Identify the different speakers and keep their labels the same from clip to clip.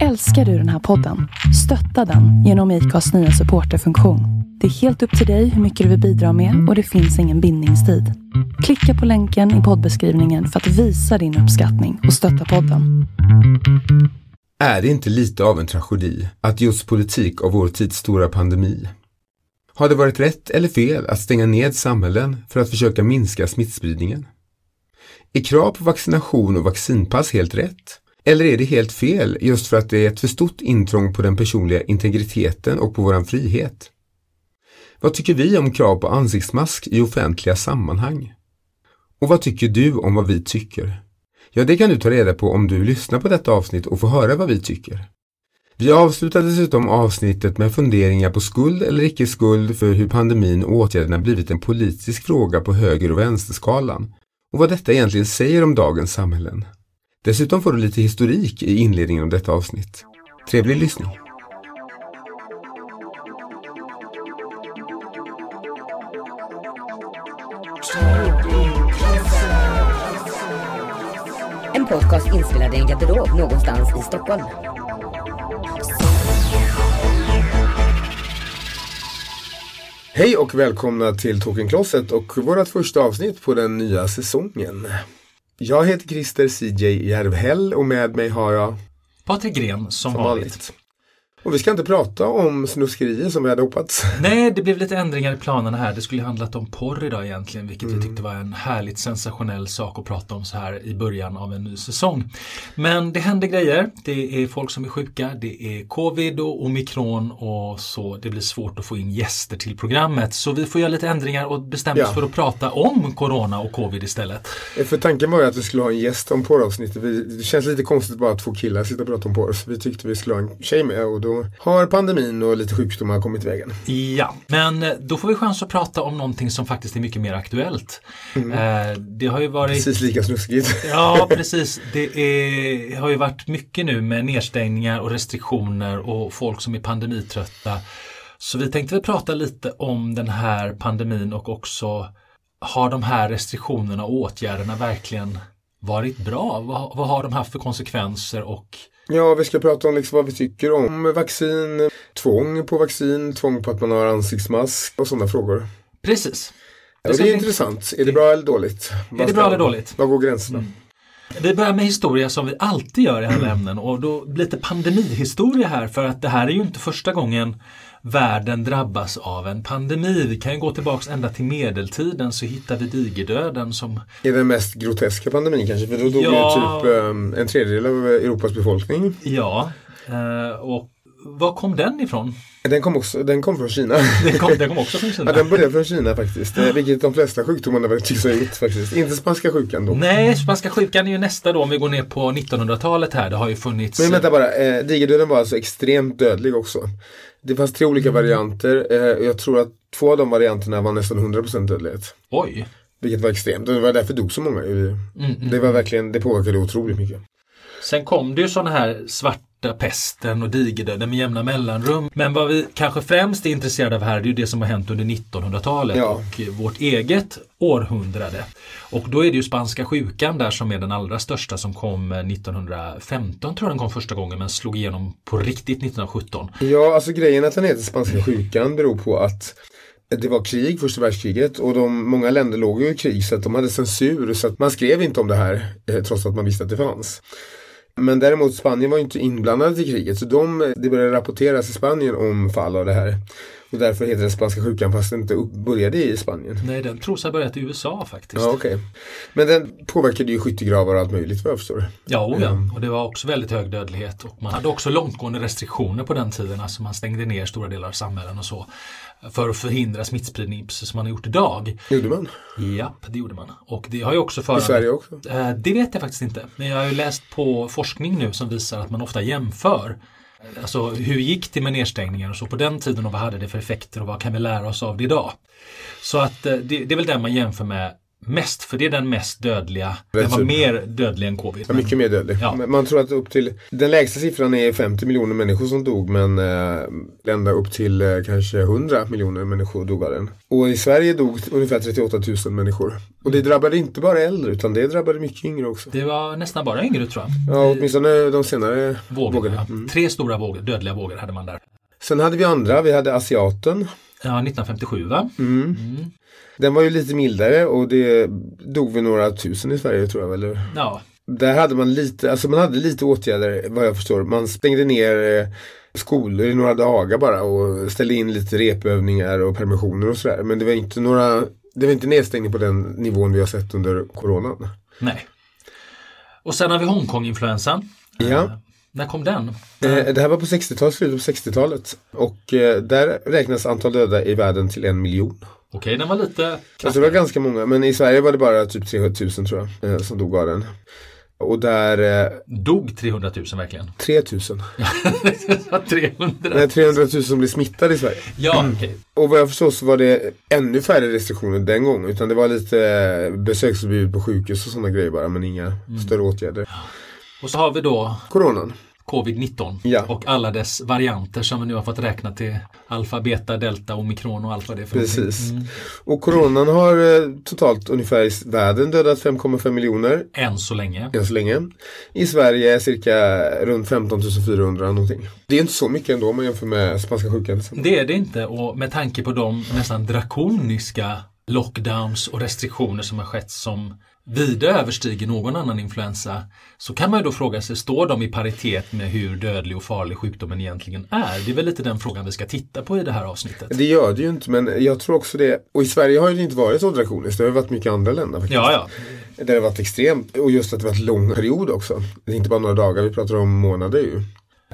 Speaker 1: Älskar du den här podden? Stötta den genom IKAs nya supporterfunktion. Det är helt upp till dig hur mycket du vill bidra med och det finns ingen bindningstid. Klicka på länken i poddbeskrivningen för att visa din uppskattning och stötta podden.
Speaker 2: Är det inte lite av en tragedi att just politik av vår tids stora pandemi har det varit rätt eller fel att stänga ned samhällen för att försöka minska smittspridningen? Är krav på vaccination och vaccinpass helt rätt? Eller är det helt fel just för att det är ett för stort intrång på den personliga integriteten och på våran frihet? Vad tycker vi om krav på ansiktsmask i offentliga sammanhang? Och vad tycker du om vad vi tycker? Ja, det kan du ta reda på om du lyssnar på detta avsnitt och får höra vad vi tycker. Vi avslutar dessutom avsnittet med funderingar på skuld eller icke skuld för hur pandemin och åtgärderna blivit en politisk fråga på höger och vänsterskalan och vad detta egentligen säger om dagens samhällen. Dessutom får du lite historik i inledningen av detta avsnitt. Trevlig lyssning!
Speaker 3: En podcast inspelad i en garderob någonstans i Stockholm.
Speaker 2: Hej och välkomna till Talking Closet och vårt första avsnitt på den nya säsongen. Jag heter Christer CJ Järvhäll och med mig har jag
Speaker 4: Patrik Gren som,
Speaker 2: som
Speaker 4: vanligt.
Speaker 2: vanligt. Och vi ska inte prata om snuskerier som vi hade hoppats.
Speaker 4: Nej, det blev lite ändringar i planerna här. Det skulle handlat om porr idag egentligen, vilket
Speaker 2: Mm.
Speaker 4: vi tyckte var en härligt sensationell sak att prata om så här i början av en ny säsong. Men det hände grejer. Det är folk som är sjuka, det är covid och omikron och så. Det blir svårt att få in gäster till programmet. Så vi får göra lite ändringar och bestämma oss
Speaker 2: Ja.
Speaker 4: för att prata om corona och covid istället.
Speaker 2: För tanken var ju att vi skulle ha en gäst om porravsnittet. Det känns lite konstigt bara att två killar sitter och pratar om porr. Så vi tyckte vi skulle ha en tjej med och då har pandemin och lite sjukdomar kommit i vägen.
Speaker 4: Ja, men eh, då får vi chans att prata om någonting som faktiskt är mycket mer aktuellt. Eh, Det har ju varit
Speaker 2: Mm. Precis lika snuskigt.
Speaker 4: Ja, precis. Det är, har ju varit mycket nu med nedstängningar och restriktioner och folk som är pandemitrötta. Så vi tänkte väl prata lite om den här pandemin och också har de här restriktionerna och åtgärderna verkligen varit bra? Vad, vad har de haft för konsekvenser och
Speaker 2: Ja, vi ska prata om liksom vad vi tycker om vaccin, tvång på vaccin, tvång på att man har ansiktsmask och sådana frågor.
Speaker 4: precis.
Speaker 2: Ja, det
Speaker 4: ska
Speaker 2: är intressant. Är det bra eller dåligt? Vad
Speaker 4: det
Speaker 2: ska-
Speaker 4: bra eller dåligt?
Speaker 2: Var går gränserna?
Speaker 4: Vi börjar med historia som vi alltid gör i alla ämnen och då lite pandemihistoria här för att det här är ju inte första gången världen drabbas av en pandemi. Vi kan ju gå tillbaks ända till medeltiden så hittar vi digerdöden som
Speaker 2: Är den mest groteska pandemin kanske? För då dog
Speaker 4: Ja.
Speaker 2: ju typ um, en tredjedel av Europas befolkning.
Speaker 4: Ja, eh, och var kom den ifrån?
Speaker 2: Den kom, också, den kom från Kina.
Speaker 4: Den kom, den kom också från Kina.
Speaker 2: Ja, den började från Kina faktiskt. Eh, Vilket de flesta sjukdomarna väl tycks ha gjort faktiskt. Inte spanska sjukan då.
Speaker 4: Nej, spanska sjukan är ju nästa då om vi går ner på 1900-talet här. Det har ju funnits
Speaker 2: Men vänta bara, eh, digerdöden var alltså extremt dödlig också. Det fanns tre olika varianter. Eh, jag tror att två av de varianterna var nästan 100% dödlighet.
Speaker 4: Oj,
Speaker 2: Vilket var extremt. Det var därför dog så många. ju. Det var verkligen, det påverkade otroligt mycket.
Speaker 4: Sen kom det ju sådana här svarta pesten och digerdöden med jämna mellanrum. Men vad vi kanske främst är intresserade av här är ju det som har hänt under 1900-talet
Speaker 2: Ja.
Speaker 4: och eh, vårt eget århundrade. Och då är det ju spanska sjukan där som är den allra största som kom eh, 1915 tror jag den kom första gången men slog igenom på riktigt 1917.
Speaker 2: Ja, alltså grejen att den heter spanska sjukan beror på att det var krig, första världskriget och de, många länder låg ju i krig så att de hade censur så att man skrev inte om det här eh, trots att man visste att det fanns. Men däremot Spanien var inte inblandade i kriget så de, det började rapporteras i Spanien om fall av det här. Och därför heter det spanska sjukan fast det inte började i Spanien.
Speaker 4: Nej, den tros ha börjat i USA faktiskt.
Speaker 2: Ja, okej. Men den påverkade ju skyttegravar och allt möjligt vad jag förstår.
Speaker 4: Ja, oh ja, och det var också väldigt hög dödlighet och man hade också långtgående restriktioner på den tiden. Alltså man stängde ner stora delar av samhällen och så för att förhindra smittspridning precis som man har gjort idag.
Speaker 2: Gjorde man?
Speaker 4: Ja, det gjorde man. Och det har ju också
Speaker 2: I
Speaker 4: föranlett...
Speaker 2: Sverige också?
Speaker 4: Eh, Det vet jag faktiskt inte. Men jag har ju läst på forskning nu som visar att man ofta jämför. Alltså hur gick det med nedstängningar och så på den tiden och vad hade det för effekter och vad kan vi lära oss av det idag? Så att eh, det, det är väl den man jämför med mest, för det är den mest dödliga. Den var mer dödlig än covid.
Speaker 2: Ja, mycket mer dödlig.
Speaker 4: Ja.
Speaker 2: Man tror att upp till, den lägsta siffran är 50 miljoner människor som dog men eh, ända upp till eh, kanske 100 miljoner människor dog av den. Och i Sverige dog ungefär 38 000 människor. Och det drabbade inte bara äldre utan det drabbade mycket yngre också.
Speaker 4: Det var nästan bara yngre tror jag.
Speaker 2: Ja, åtminstone de senare
Speaker 4: Vågorna.
Speaker 2: vågorna.
Speaker 4: ja. Tre stora vågor, dödliga vågor hade man där.
Speaker 2: Sen hade vi andra, vi hade asiaten.
Speaker 4: Ja, 1957 va?
Speaker 2: Den var ju lite mildare och det dog vi några tusen i Sverige tror jag. Eller?
Speaker 4: Ja,
Speaker 2: Där hade man lite, alltså man hade lite åtgärder vad jag förstår. Man stängde ner eh, skolor i några dagar bara och ställde in lite repövningar och permissioner och sådär. Men det var inte några, det var inte nedstängning på den nivån vi har sett under coronan.
Speaker 4: nej. Och sen har vi Hongkong-influensan.
Speaker 2: Ja.
Speaker 4: När kom den?
Speaker 2: Eh, Det här var på 60-talet, slutet på 60-talet. Och eh, där räknas antal döda i världen till en miljon.
Speaker 4: Okej, den var lite
Speaker 2: Alltså det var ganska många, men i Sverige var det bara typ 300 000 tror jag, eh, som dog av den. Och där, eh,
Speaker 4: Dog 300 000 verkligen?
Speaker 2: 3 000.
Speaker 4: 300?
Speaker 2: Nej, 300 000 som blev smittade i Sverige.
Speaker 4: Ja, okej.
Speaker 2: Och vad jag förstår så var det ännu färre restriktioner den gången. Utan det var lite eh, besöksförbud på sjukhus och sådana grejer bara, men inga större åtgärder.
Speaker 4: Och så har vi då
Speaker 2: Coronan.
Speaker 4: Covid-19
Speaker 2: Ja.
Speaker 4: och alla dess varianter som vi nu har fått räkna till alfa, beta, delta, omikron och allt vad det är för.
Speaker 2: Precis. Och coronan har eh, totalt ungefär i världen dödat 5,5 miljoner
Speaker 4: Än så länge.
Speaker 2: än så länge. I Sverige cirka runt 15 400 någonting. Det är inte så mycket ändå om man jämför med spanska sjukan.
Speaker 4: Det är det inte och med tanke på de nästan drakoniska lockdowns och restriktioner som har skett som vida överstiger någon annan influensa så kan man ju då fråga sig, står de i paritet med hur dödlig och farlig sjukdomen egentligen är? Det är väl lite den frågan vi ska titta på i det här avsnittet.
Speaker 2: Det gör det ju inte men jag tror också det. Och i Sverige har det inte varit så drakoniskt. Det har varit mycket andra länder faktiskt.
Speaker 4: Ja, ja.
Speaker 2: Där det har varit extremt. Och just att det varit lång period också. Det är inte bara några dagar, vi pratar om månader ju.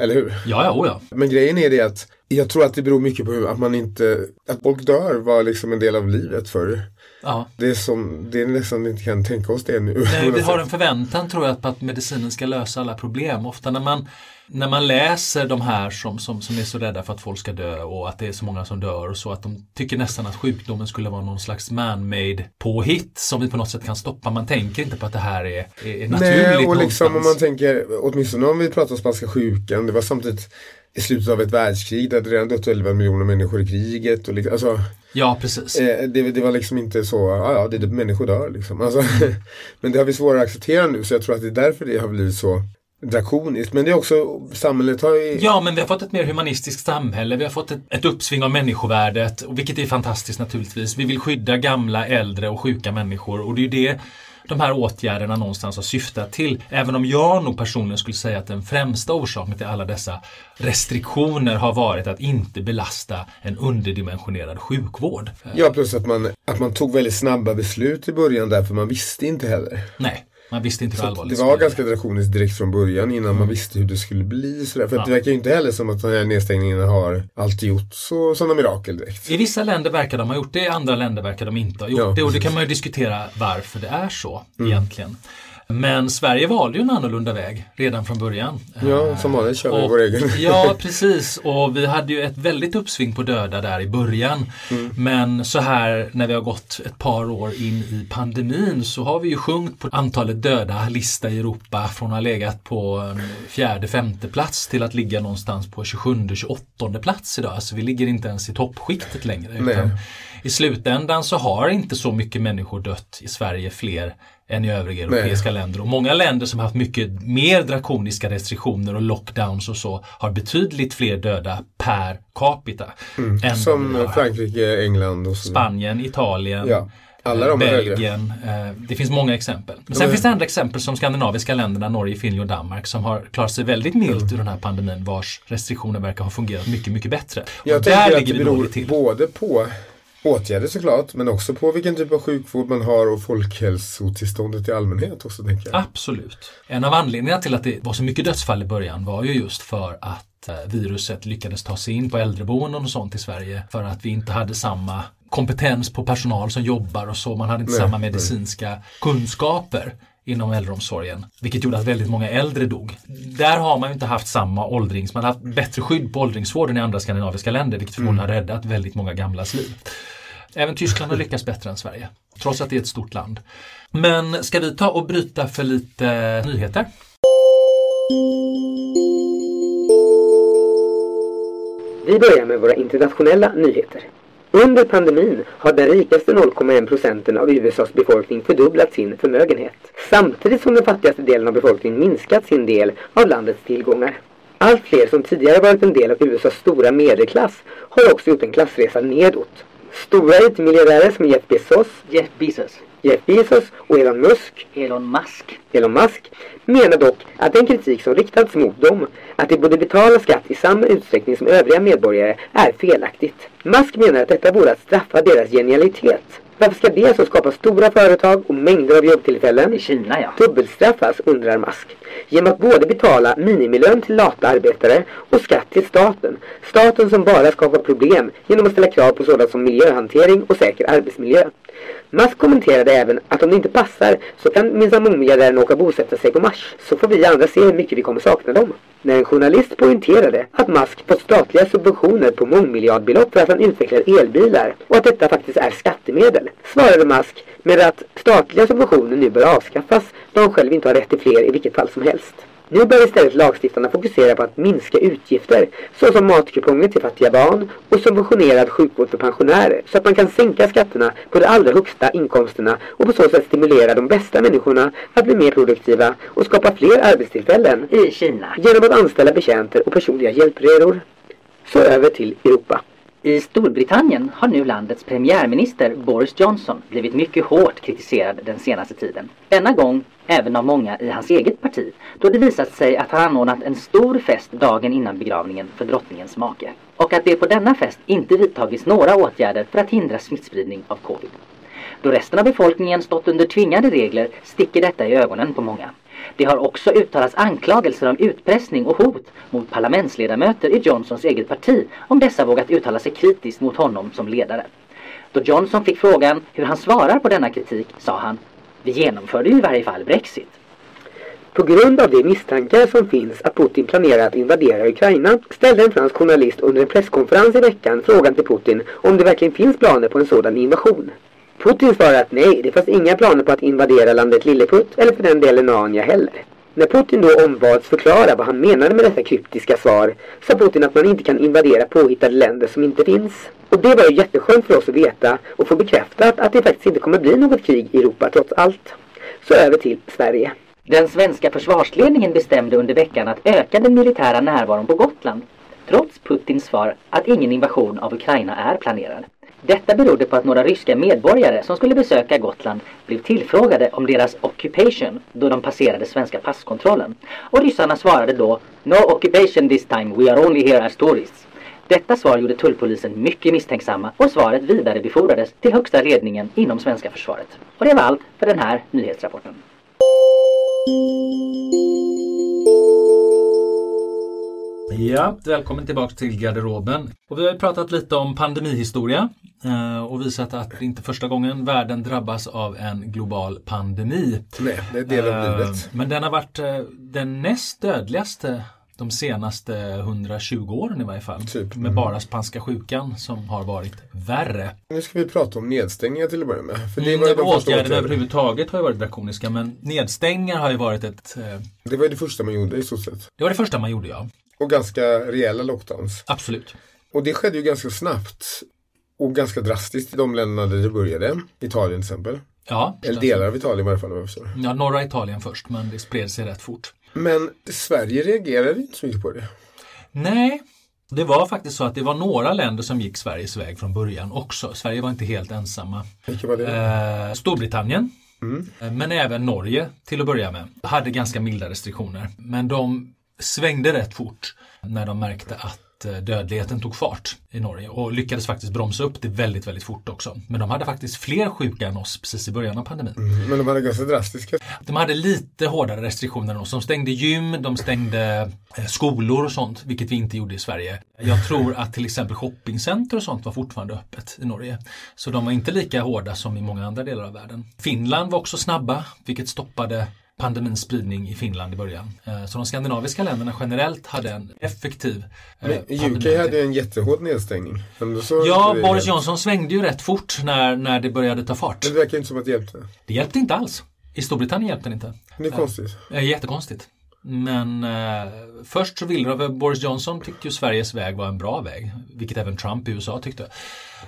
Speaker 2: Eller hur?
Speaker 4: Ja, ja, oh ja.
Speaker 2: Men grejen är det att jag tror att det beror mycket på att man inte, att folk dör var liksom en del av livet förr.
Speaker 4: Ja.
Speaker 2: Det är som, det är nästan vi inte kan tänka oss det nu.
Speaker 4: Nej, vi har en förväntan tror jag på att medicinen ska lösa alla problem. Ofta när man, när man läser de här som, som, som är så rädda för att folk ska dö och att det är så många som dör och så att de tycker nästan att sjukdomen skulle vara någon slags man-made påhitt som vi på något sätt kan stoppa. Man tänker inte på att det här är, är, naturligt
Speaker 2: Nej, och liksom om man
Speaker 4: någonstans.
Speaker 2: tänker, åtminstone om vi pratar om spanska sjukan, det var samtidigt i slutet av ett världskrig, det redan dött 11 miljoner människor i kriget. Och liksom, alltså,
Speaker 4: Ja, precis.
Speaker 2: eh, det, det var liksom inte så, ja ja, det är människor dör liksom. Alltså, men det har vi svårare att acceptera nu, så jag tror att det är därför det har blivit så drakoniskt. Men det är också, samhället har ju...
Speaker 4: Ja, men vi har fått ett mer humanistiskt samhälle. Vi har fått ett, ett uppsving av människovärdet, och vilket är fantastiskt naturligtvis. Vi vill skydda gamla, äldre och sjuka människor och det är ju det de här åtgärderna någonstans har syftat till. Även om jag nog personligen skulle säga att den främsta orsaken till alla dessa restriktioner har varit att inte belasta en underdimensionerad sjukvård.
Speaker 2: Ja, plus att man, att man tog väldigt snabba beslut i början därför man visste inte heller.
Speaker 4: Nej, man visste inte hur allvarligt
Speaker 2: det var
Speaker 4: bli.
Speaker 2: ganska drakoniskt direkt från början innan man visste hur det skulle bli. Sådär. För att det verkar ju inte heller som att den här nedstängningen har alltid gjort så, sådana mirakel direkt.
Speaker 4: I vissa länder verkar de ha gjort det, i andra länder verkar de inte ha gjort
Speaker 2: Ja, Mm.
Speaker 4: det. Och det kan man ju diskutera varför det är så egentligen. Men Sverige valde ju en annorlunda väg redan från början.
Speaker 2: Ja, som vanligt kör vi
Speaker 4: Och-
Speaker 2: vår egen.
Speaker 4: Ja, precis. Och vi hade ju ett väldigt uppsving på döda där i början.
Speaker 2: Mm.
Speaker 4: Men så här när vi har gått ett par år in i pandemin så har vi ju sjunkit på antalet döda lista i Europa från att ha legat på fjärde, femte plats till att ligga någonstans på 27, 28 plats idag. Alltså vi ligger inte ens i toppskiktet längre.
Speaker 2: Nej.
Speaker 4: I slutändan så har inte så mycket människor dött i Sverige fler än i övriga europeiska länder. Och många länder som har haft mycket mer drakoniska restriktioner och lockdowns och så har betydligt fler döda per capita.
Speaker 2: Mm. Som. Frankrike, England och så.
Speaker 4: Spanien, Italien,
Speaker 2: Ja, alla
Speaker 4: eh,
Speaker 2: de högre.
Speaker 4: Belgien. eh, Det finns många exempel. Men sen
Speaker 2: är-
Speaker 4: finns det andra exempel som skandinaviska länderna, Norge, Finland och Danmark som har klarat sig väldigt milt ur den här pandemin vars restriktioner verkar ha fungerat mycket, mycket bättre. Och
Speaker 2: Jag
Speaker 4: där
Speaker 2: tänker att
Speaker 4: ligger
Speaker 2: det
Speaker 4: vi
Speaker 2: beror både på åtgärder såklart, men också på vilken typ av sjukvård man har och folkhälsotillståndet i allmänhet också tänker jag.
Speaker 4: Absolut. En av anledningarna till att det var så mycket dödsfall i början var ju just för att eh, viruset lyckades ta sig in på äldreboenden och sånt i Sverige för att vi inte hade samma kompetens på personal som jobbar och så. Man hade inte
Speaker 2: Nej,
Speaker 4: samma
Speaker 2: nej.
Speaker 4: medicinska kunskaper inom äldreomsorgen, vilket gjorde att väldigt många äldre dog. Där har man ju inte haft samma åldrings, man har haft bättre skydd på åldringsvården i andra skandinaviska länder, vilket förmodligen har räddat väldigt många gamlas liv. Även Tyskland har lyckats bättre än Sverige, trots att det är ett stort land. Men ska vi ta och bryta för lite nyheter?
Speaker 5: Vi börjar med våra internationella nyheter. Under pandemin har den rikaste 0,1 procenten av USAs befolkning fördubblat sin förmögenhet. Samtidigt som den fattigaste delen av befolkningen minskat sin del av landets tillgångar. Allt fler som tidigare varit en del av USAs stora medelklass har också gjort en klassresa nedåt. Stora IT-miljardärer som Jeff Bezos,
Speaker 6: Jeff Bezos.
Speaker 5: Jeff Bezos och Elon Musk
Speaker 6: Elon Musk.
Speaker 5: Elon Musk menar dock att den kritik som riktats mot dem, att de borde betala skatt i samma utsträckning som övriga medborgare, är felaktigt. Musk menar att detta vore att straffa deras genialitet. Varför ska det som skapar stora företag och mängder av jobbtillfällen
Speaker 6: I Kina ja.
Speaker 5: dubbelstraffas, undrar Musk. Genom att både betala minimilön till lata arbetare och skatt till staten. Staten som bara skapar problem genom att ställa krav på sådant som miljöhantering och säker arbetsmiljö. Musk kommenterade även att om det inte passar så kan minsann mångmiljardären åka och bosätta sig på Mars. Så får vi andra se hur mycket vi kommer sakna dem. När en journalist poängterade att Musk fått statliga subventioner på mångmiljardbelopp för att han utvecklar elbilar och att detta faktiskt är skattemedel, svarade Musk med att statliga subventioner nu bör avskaffas då han själv inte har rätt till fler i vilket fall som helst. Nu bör istället lagstiftarna fokusera på att minska utgifter såsom matkuponger till fattiga barn och subventionerad sjukvård för pensionärer så att man kan sänka skatterna på de allra högsta inkomsterna och på så sätt stimulera de bästa människorna att bli mer produktiva och skapa fler arbetstillfällen
Speaker 6: I Kina.
Speaker 5: genom att anställa betjänter och personliga hjälpredor. Så över till Europa.
Speaker 6: I Storbritannien har nu landets premiärminister Boris Johnson blivit mycket hårt kritiserad den senaste tiden. Denna gång även av många i hans eget parti då det visat sig att han anordnat en stor fest dagen innan begravningen för drottningens make. Och att det på denna fest inte vidtagits några åtgärder för att hindra smittspridning av covid. Då resten av befolkningen stått under tvingande regler sticker detta i ögonen på många. Det har också uttalats anklagelser om utpressning och hot mot parlamentsledamöter i Johnsons eget parti om dessa vågat uttala sig kritiskt mot honom som ledare. Då Johnson fick frågan hur han svarar på denna kritik sa han Vi genomförde ju i varje fall Brexit.
Speaker 5: På grund av de misstankar som finns att Putin planerar att invadera Ukraina ställde en fransk journalist under en presskonferens i veckan frågan till Putin om det verkligen finns planer på en sådan invasion. Putin svarade att nej, det fanns inga planer på att invadera landet Lilleputt eller för den delen Narnia heller. När Putin då ombads förklara vad han menade med detta kryptiska svar sa Putin att man inte kan invadera påhittade länder som inte finns. Och det var ju jätteskönt för oss att veta och få bekräftat att det faktiskt inte kommer bli något krig i Europa trots allt. Så över till Sverige.
Speaker 6: Den svenska försvarsledningen bestämde under veckan att öka den militära närvaron på Gotland. Trots Putins svar att ingen invasion av Ukraina är planerad. Detta berodde på att några ryska medborgare som skulle besöka Gotland blev tillfrågade om deras occupation då de passerade svenska passkontrollen. Och ryssarna svarade då No occupation this time, we are only here as tourists. Detta svar gjorde tullpolisen mycket misstänksamma och svaret vidarebefordrades till högsta ledningen inom svenska försvaret. Och det var allt för den här nyhetsrapporten.
Speaker 4: Ja, välkommen tillbaka till garderoben. Och vi har pratat lite om pandemihistoria eh, och visat att det inte är första gången världen drabbas av en global pandemi.
Speaker 2: Nej, det är del av
Speaker 4: Eh,
Speaker 2: livet.
Speaker 4: Men den har varit eh, den näst dödligaste de senaste 120 åren i varje fall.
Speaker 2: Typ.
Speaker 4: Med bara spanska sjukan som har varit värre.
Speaker 2: Nu ska vi prata om nedstängningar till att börja med. För det
Speaker 4: Mm,
Speaker 2: var de
Speaker 4: åtgärderna
Speaker 2: åtgärderna.
Speaker 4: överhuvudtaget har ju varit drakoniska men nedstängningar har ju varit ett... eh,
Speaker 2: Det var ju det första man gjorde i stort sett.
Speaker 4: Det var det första man gjorde ja.
Speaker 2: Och ganska rejäla lockdowns.
Speaker 4: Absolut.
Speaker 2: Och det skedde ju ganska snabbt. Och ganska drastiskt i de länderna där det började. Italien till exempel.
Speaker 4: Ja,
Speaker 2: Eller delar av Italien i varje fall. förstår.
Speaker 4: ja, norra Italien först men det spred sig rätt fort.
Speaker 2: Men Sverige reagerade inte så mycket på det.
Speaker 4: Nej, det var faktiskt så att det var några länder som gick Sveriges väg från början också. Sverige var inte helt ensamma.
Speaker 2: Vilka var det?
Speaker 4: Eh, Storbritannien, eh, men även Norge till att börja med, hade ganska milda restriktioner. Men de svängde rätt fort när de märkte att eh, dödligheten tog fart i Norge och lyckades faktiskt bromsa upp det väldigt, väldigt fort också. Men de hade faktiskt fler sjuka än oss precis i början av pandemin.
Speaker 2: Men de hade ganska drastiska.
Speaker 4: De hade lite hårdare restriktioner än oss. De stängde gym, de stängde eh, skolor och sånt, vilket vi inte gjorde i Sverige. Jag tror att till exempel shoppingcenter och sånt var fortfarande öppet i Norge. Så de var inte lika hårda som i många andra delar av världen. Finland var också snabba, vilket stoppade pandemins spridning i Finland i början. Eh, Så de skandinaviska länderna generellt hade en effektiv eh,
Speaker 2: Men UK
Speaker 4: pandemi-
Speaker 2: hade ju en jättehård nedstängning.
Speaker 4: Ja, Boris Johnson svängde ju rätt fort när, när det började ta fart.
Speaker 2: Men det verkar inte som att det hjälpte.
Speaker 4: Det hjälpte inte alls. I Storbritannien hjälpte det inte.
Speaker 2: Det är konstigt.
Speaker 4: Eh, Jättekonstigt. Men eh, först så ville de, Boris Johnson tyckte ju Sveriges väg var en bra väg, vilket även Trump i USA tyckte.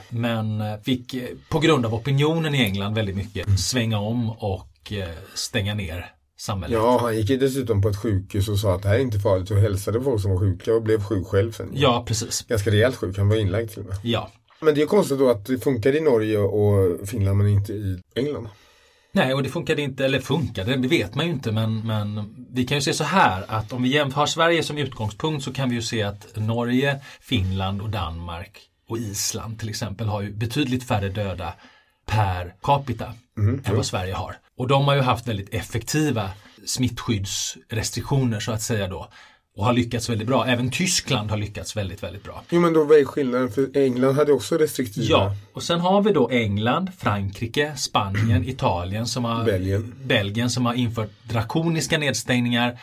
Speaker 4: Men eh, fick på grund av opinionen i England väldigt mycket svänga om och eh, stänga ner samhället.
Speaker 2: Ja, han gick ju dessutom på ett sjukhus och sa att det här är inte farligt och hälsade folk som var sjuka och blev sjuk själv sen.
Speaker 4: Ja, precis.
Speaker 2: Ganska rejält sjuk, han var inlagd till och med.
Speaker 4: Ja.
Speaker 2: Men det är konstigt då att det funkar i Norge och Finland men inte i England.
Speaker 4: Nej, och det funkade inte, eller funkade, det vet man ju inte, men, men vi kan ju se så här att om vi jämför Sverige som utgångspunkt så kan vi ju se att Norge, Finland och Danmark och Island till exempel har ju betydligt färre döda per capita än vad Sverige har. Och de har ju haft väldigt effektiva smittskyddsrestriktioner så att säga då och har lyckats väldigt bra. Även Tyskland har lyckats väldigt, väldigt bra.
Speaker 2: Jo men då vad är skillnaden? För England hade också restriktiva.
Speaker 4: Ja, och sen har vi då England, Frankrike, Spanien, Italien som har,
Speaker 2: Belgien.
Speaker 4: Belgien som har infört drakoniska nedstängningar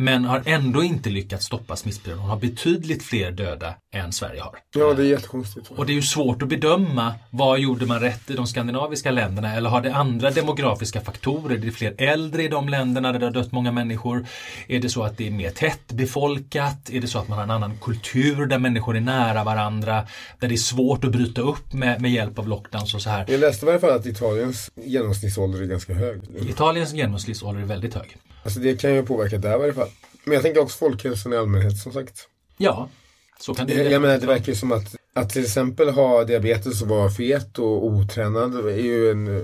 Speaker 4: men har ändå inte lyckats stoppa smittspridningen. De har betydligt fler döda än Sverige har.
Speaker 2: Ja, det är jättekonstigt.
Speaker 4: Och det är ju svårt att bedöma vad gjorde man rätt i de skandinaviska länderna eller har det andra demografiska faktorer? Är det fler äldre i de länderna där det har dött många människor? Är det så att det är mer tättbefolkat? Är det så att man har en annan kultur där människor är nära varandra? Där det är svårt att bryta upp med, med hjälp av lockdowns och så här.
Speaker 2: Jag läste i varje fall att Italiens genomsnittsålder är ganska hög.
Speaker 4: Italiens genomsnittsålder är väldigt hög.
Speaker 2: Alltså det kan ju påverka där i varje fall. Men jag tänker också folkhälsan i allmänhet som sagt.
Speaker 4: Ja, så kan det
Speaker 2: Jag, jag menar det verkar ju som att, att till exempel ha diabetes och vara fet och otränad är ju en eh,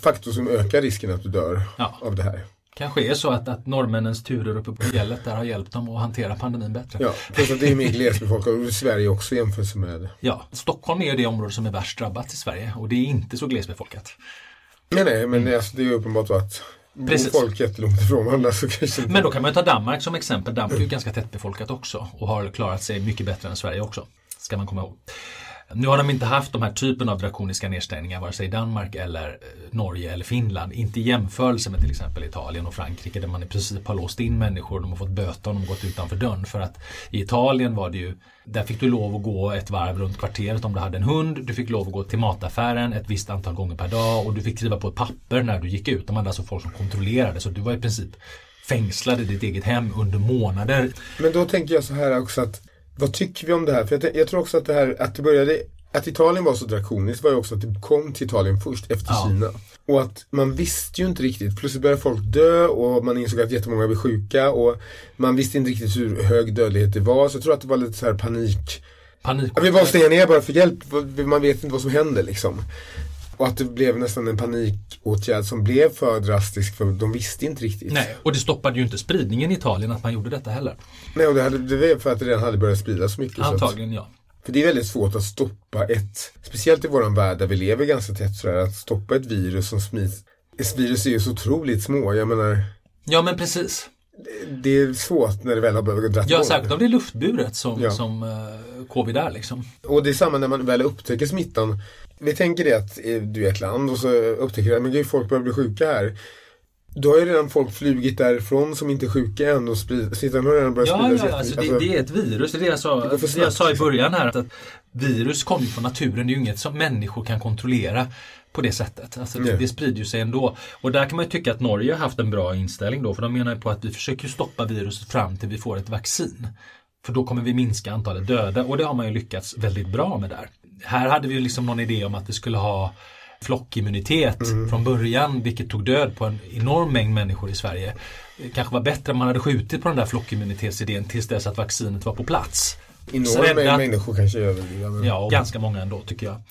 Speaker 2: faktor som ökar risken att du dör
Speaker 4: Ja.
Speaker 2: av det här.
Speaker 4: Kanske är så att, att norrmännens turer uppe på fjället där har hjälpt dem att hantera pandemin bättre.
Speaker 2: Ja, plus att det är mer glesbefolkat och Sverige också i jämförelse med
Speaker 4: Ja, Stockholm är ju det område som är värst drabbat i Sverige och det är inte så glesbefolkat.
Speaker 2: Nej, nej, men det, alltså, det är ju uppenbart så att bor
Speaker 4: Precis.
Speaker 2: folk jättelångt ifrån varandra så kanske inte...
Speaker 4: Men då kan man ta Danmark som exempel. Danmark är ju ganska tättbefolkat också och har klarat sig mycket bättre än Sverige också. Ska man komma ihåg. Nu har de inte haft de här typen av drakoniska nedstängningar vare sig i Danmark eller eh, Norge eller Finland. Inte i jämförelse med till exempel Italien och Frankrike där man i princip har låst in människor. De har fått böter om de gått utanför dörren. För att i Italien var det ju där fick du lov att gå ett varv runt kvarteret om du hade en hund. Du fick lov att gå till mataffären ett visst antal gånger per dag och du fick skriva på ett papper när du gick ut. De hade alltså folk som kontrollerade så du var i princip fängslad i ditt eget hem under månader.
Speaker 2: Men då tänker jag så här också att vad tycker vi om det här? För jag, jag tror också att det här att det började att Italien var så drakoniskt var ju också att det kom till Italien först efter
Speaker 4: Ja.
Speaker 2: Kina. Och att man visste ju inte riktigt. Plötsligt började folk dö och man insåg att jättemånga blev sjuka och man visste inte riktigt hur hög dödlighet det var. Så jag tror att det var lite så här panik.
Speaker 4: Panik.
Speaker 2: Ja, vi stänga ner bara för hjälp. Man vet inte vad som händer liksom. Och att det blev nästan en panikåtgärd som blev för drastisk för de visste inte riktigt.
Speaker 4: Nej, och det stoppade ju inte spridningen i Italien att man gjorde detta heller.
Speaker 2: Nej och det, hade, det var för att det redan hade börjat spridas så mycket. Så att,
Speaker 4: Antagligen ja.
Speaker 2: för det är väldigt svårt att stoppa ett, speciellt i våran värld där vi lever ganska tätt sådär, att stoppa ett virus som smids. Ett virus är ju så otroligt små, jag menar
Speaker 4: Ja men precis.
Speaker 2: det är svåt när det väl har börjat dra
Speaker 4: Ja särskilt om det är luftburet som,
Speaker 2: Ja.
Speaker 4: som eh, covid är liksom.
Speaker 2: Och det är samma när man väl upptäcker smittan. Vi tänker det att eh, du är ett land och så upptäcker det, men gud folk börjar bli sjuka här. Då har ju redan folk flugit därifrån som inte är sjuka än och sprid, smittan har redan börjat
Speaker 4: Ja,
Speaker 2: spridas
Speaker 4: ja
Speaker 2: jätte-
Speaker 4: alltså,
Speaker 2: alltså,
Speaker 4: det, det är ett virus. Det är det jag sa,
Speaker 2: Det
Speaker 4: det jag sa i början här. Att, att virus kommer ju från naturen. Det är ju inget som människor kan kontrollera på det sättet. Alltså, det, det sprider ju sig ändå. Och där kan man ju tycka att Norge har haft en bra inställning då. För de menar ju på att vi försöker stoppa viruset fram till vi får ett vaccin. För då kommer vi minska antalet döda och det har man ju lyckats väldigt bra med där. Här hade vi ju liksom någon idé om att vi skulle ha flockimmunitet från början vilket tog död på en enorm mängd människor i Sverige. Det kanske var bättre om man hade skjutit på den där flockimmunitetsidén tills dess att vaccinet var på plats.
Speaker 2: enorm mängd människor kanske överlever. men-
Speaker 4: Ja, och ganska många ändå tycker jag.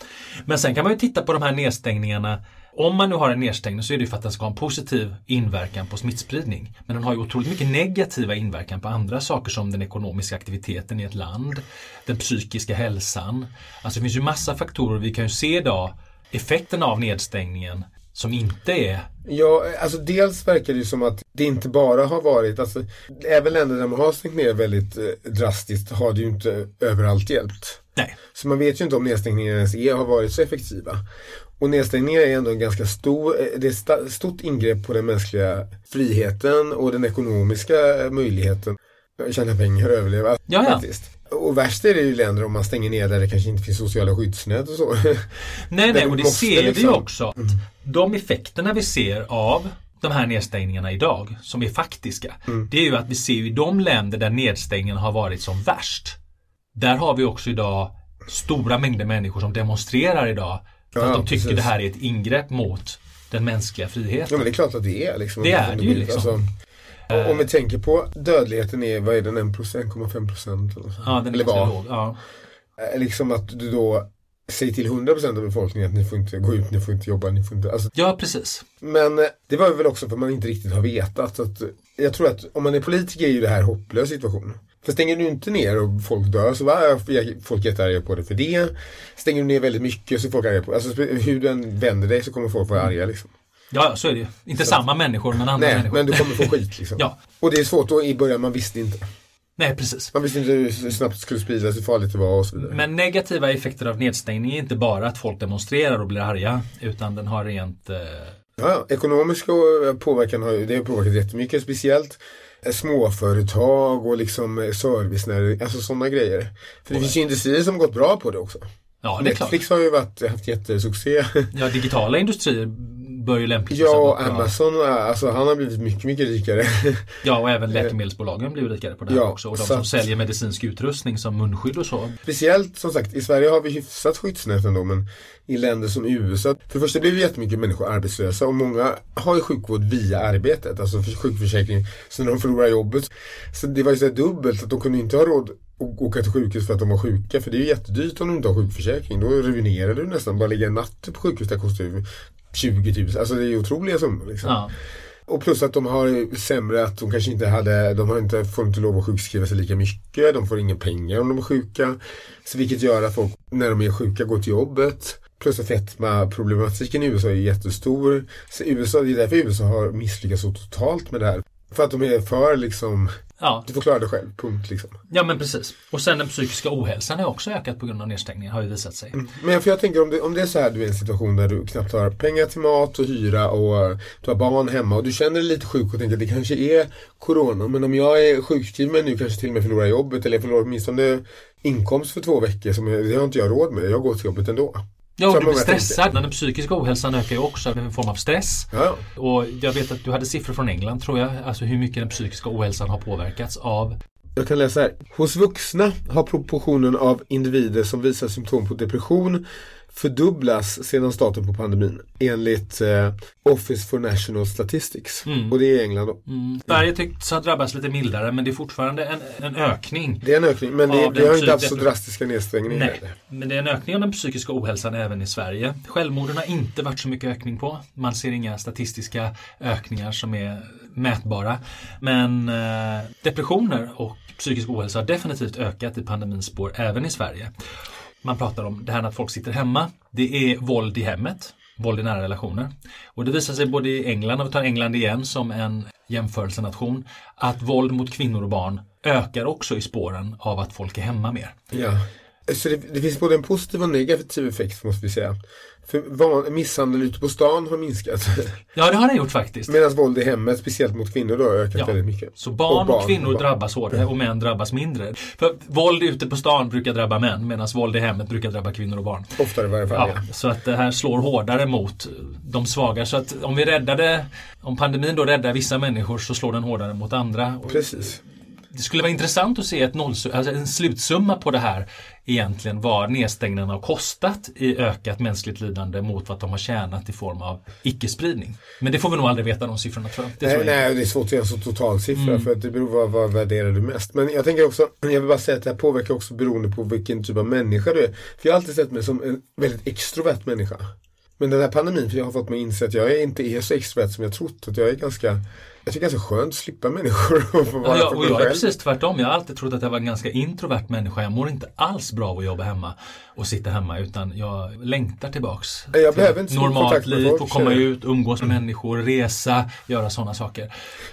Speaker 4: Men sen kan man ju titta på de här nedstängningarna. Om man nu har en nedstängning så är det ju för att den ska ha en positiv inverkan på smittspridning. Men den har ju otroligt mycket negativa inverkan på andra saker som den ekonomiska aktiviteten i ett land, den psykiska hälsan. Alltså det finns ju massa faktorer. Vi kan ju se idag effekten av nedstängningen som inte är
Speaker 2: Ja, alltså dels verkar det som att det inte bara har varit, alltså även länder där man har stängt ner väldigt eh, drastiskt har det ju inte överallt hjälpt.
Speaker 4: Nej.
Speaker 2: Så man vet ju inte om nedstängningarna ens är, har varit så effektiva. Och nedstängningar är ändå en ganska stor, eh, det är stort ingrepp på den mänskliga friheten och den ekonomiska möjligheten att tjäna pengar och överleva.
Speaker 4: Ja, ja.
Speaker 2: Faktiskt. Och värst är det ju länder om man stänger ner där det kanske inte finns sociala skyddsnät och så.
Speaker 4: Nej, nej, och det ser vi
Speaker 2: liksom-
Speaker 4: också. Att De effekterna vi ser av de här nedstängningarna idag, som är faktiska,
Speaker 2: Mm.
Speaker 4: det är ju att vi ser i de länder där nedstängningen har varit som värst. Där har vi också idag stora mängder människor som demonstrerar idag. För
Speaker 2: Ja,
Speaker 4: att de tycker
Speaker 2: precis.
Speaker 4: det här är ett ingrepp mot den mänskliga
Speaker 2: Ja
Speaker 4: friheten.
Speaker 2: men det är klart att det är liksom.
Speaker 4: Det är det ju liksom.
Speaker 2: Alltså, och om vi tänker på dödligheten är, vad är den, 1 1,5 procent? eller så?
Speaker 4: Ja, den är
Speaker 2: Eller var.
Speaker 4: låg. Ja.
Speaker 2: Eh, Liksom att du då säger till 100% av befolkningen att ni får inte gå ut, ni får inte jobba, ni får inte, alltså,
Speaker 4: ja, precis.
Speaker 2: Men eh, det var väl också för att man inte riktigt har vetat. Att, jag tror att om man är politiker är ju det här hopplös situation. För stänger du inte ner och folk dör så var folk jättearga på det för det. Stänger du ner väldigt mycket så är folk arga på Alltså hur du än vänder dig så kommer folk vara arga liksom.
Speaker 4: Ja, så är det ju. Inte samma människor, men andra
Speaker 2: Nej,
Speaker 4: människor.
Speaker 2: men du kommer få skit liksom.
Speaker 4: Ja.
Speaker 2: Och det är svårt då i början, man visste inte.
Speaker 4: Nej, precis.
Speaker 2: Man visste inte hur snabbt det skulle spridas, hur farligt det var och så vidare.
Speaker 4: Men negativa effekter av nedstängning är inte bara att folk demonstrerar och blir arga. Utan den har rent... Eh,
Speaker 2: Ja, ekonomiska eh, påverkan har det har påverkat jättemycket, speciellt småföretag och liksom eh, servicenäring, alltså sådana grejer. För det finns ju industrier som gått bra på det också.
Speaker 4: Ja, det är klart.
Speaker 2: Netflix har ju varit, haft jättesuccé.
Speaker 4: Ja, digitala industrier bör ju lämpligtvis
Speaker 2: ja, och. Amazon, alltså han har blivit mycket, mycket rikare.
Speaker 4: Ja, och även läkemedelsbolagen blir rikare på det här
Speaker 2: Ja,
Speaker 4: också. Och de som
Speaker 2: att-
Speaker 4: säljer medicinsk utrustning som munskydd och så.
Speaker 2: Speciellt som sagt, i Sverige har vi hyfsat skyddsnät ändå, men i länder som USA, för det första blir ju jättemycket människor arbetslösa och många har ju sjukvård via arbetet, alltså för sjukförsäkring. Så när de förlorar jobbet, så det var ju så dubbelt att de kunde inte ha råd att åka till sjukhus för att de var sjuka, för det är ju jättedyrt om du inte har sjukförsäkring. Då ruinerar du nästan, bara ligga en natt på sjukhus, det kostar ju 20 000, alltså det är ju otroliga summor liksom.
Speaker 4: Ja.
Speaker 2: Och plus att de har sämre att de kanske inte hade, de har inte, får inte lov att sjukskriva sig lika mycket, de får inga pengar om de är sjuka. Så vilket gör att folk, när de är sjuka, går till jobbet. Plus att fetma-problematiken i USA är jättestor. Så USA, det är därför USA har misslyckats så totalt med det här. För att de är för liksom,
Speaker 4: Ja.
Speaker 2: du får klara dig själv, punkt liksom.
Speaker 4: ja, men precis. Och sen den psykiska ohälsan har också ökat på grund av nedstängningen, har ju visat sig.
Speaker 2: Men för jag tänker om det, om det är så här, du är i en situation där du knappt har pengar till mat och hyra och du har barn hemma och du känner dig lite sjuk och tänker att det kanske är Corona. Men om jag är sjukskriven nu kanske till och med förlorar jobbet eller jag förlorar åtminstone inkomst för två veckor som jag, det har inte jag råd med. Jag går till jobbet ändå.
Speaker 4: Ja, och du blir
Speaker 2: tänkte.
Speaker 4: stressad. Den psykiska ohälsan ökar ju också av en form av stress.
Speaker 2: Ja,
Speaker 4: Och jag vet att du hade siffror från England tror jag, alltså hur mycket den psykiska ohälsan har påverkats av.
Speaker 2: jag kan läsa här. Hos vuxna har proportionen av individer som visar symptom på depression fördubblas sedan starten på pandemin enligt eh, Office for National Statistics.
Speaker 4: Mm.
Speaker 2: Och det är England då.
Speaker 4: Sverige tycks ha drabbats lite mildare men det är fortfarande en, en ökning.
Speaker 2: Det är en ökning men det, vi har inte haft så drastiska nedstängningar.
Speaker 4: Nej,
Speaker 2: heller.
Speaker 4: men det är en ökning av den psykiska ohälsan även i Sverige. Självmorden har inte varit så mycket ökning på. Man ser inga statistiska ökningar som är mätbara. Men eh, depressioner och psykisk ohälsa har definitivt ökat i pandemins spår även i Sverige. Man pratar om det här att folk sitter hemma. Det är våld i hemmet. Våld i nära relationer. Och det visar sig både i England, och vi tar England igen som en jämförelsenation, att våld mot kvinnor och barn ökar också i spåren av att folk är hemma mer.
Speaker 2: Ja. Så det, det finns både en positiv och negativ effekt måste vi säga. För van, misshandel ute på stan har minskat.
Speaker 4: Ja, det har den gjort faktiskt.
Speaker 2: Medan våld i hemmet, speciellt mot kvinnor, då, har ökat
Speaker 4: Ja.
Speaker 2: väldigt mycket.
Speaker 4: Så barn och, kvinnor
Speaker 2: barn.
Speaker 4: drabbas hårdare och män drabbas mindre. För våld ute på stan brukar drabba män medan våld i hemmet brukar drabba kvinnor och barn.
Speaker 2: Oftare i varje fall.
Speaker 4: Ja,
Speaker 2: Ja.
Speaker 4: så att det här slår hårdare mot de svaga. Så att om vi räddade, om pandemin då räddar vissa människor så slår den hårdare mot andra. Och
Speaker 2: Precis.
Speaker 4: Det skulle vara intressant att se ett nollsum, alltså en slutsumma på det här egentligen vad nedstängningen har kostat i ökat mänskligt lidande mot vad de har tjänat i form av icke-spridning. Men det får vi nog aldrig veta de siffrorna tror jag. Det
Speaker 2: Nej, nej, det är svårt att göra så totalsiffra
Speaker 4: Mm.
Speaker 2: för att det beror på vad, vad värderar du mest. Men jag tänker också, jag vill bara säga att det här påverkar också beroende på vilken typ av människa du är. För jag har alltid sett mig som en väldigt extrovert människa. Men den här pandemin, för jag har fått mig att inse att jag inte är så extrovert som jag trott. Att jag är ganska jag tycker det är ganska skönt att slippa människor och få vara
Speaker 4: Ja,
Speaker 2: för
Speaker 4: och
Speaker 2: mig
Speaker 4: jag är
Speaker 2: själv.
Speaker 4: precis tvärtom. Jag har alltid trott att jag var en ganska introvert människa. Jag mår inte alls bra av att jobba hemma och sitta hemma utan jag längtar tillbaks.
Speaker 2: Jag
Speaker 4: till
Speaker 2: behöver inte
Speaker 4: normalt liv,
Speaker 2: folk,
Speaker 4: få komma
Speaker 2: jag.
Speaker 4: ut, umgås med människor, resa, göra sådana saker.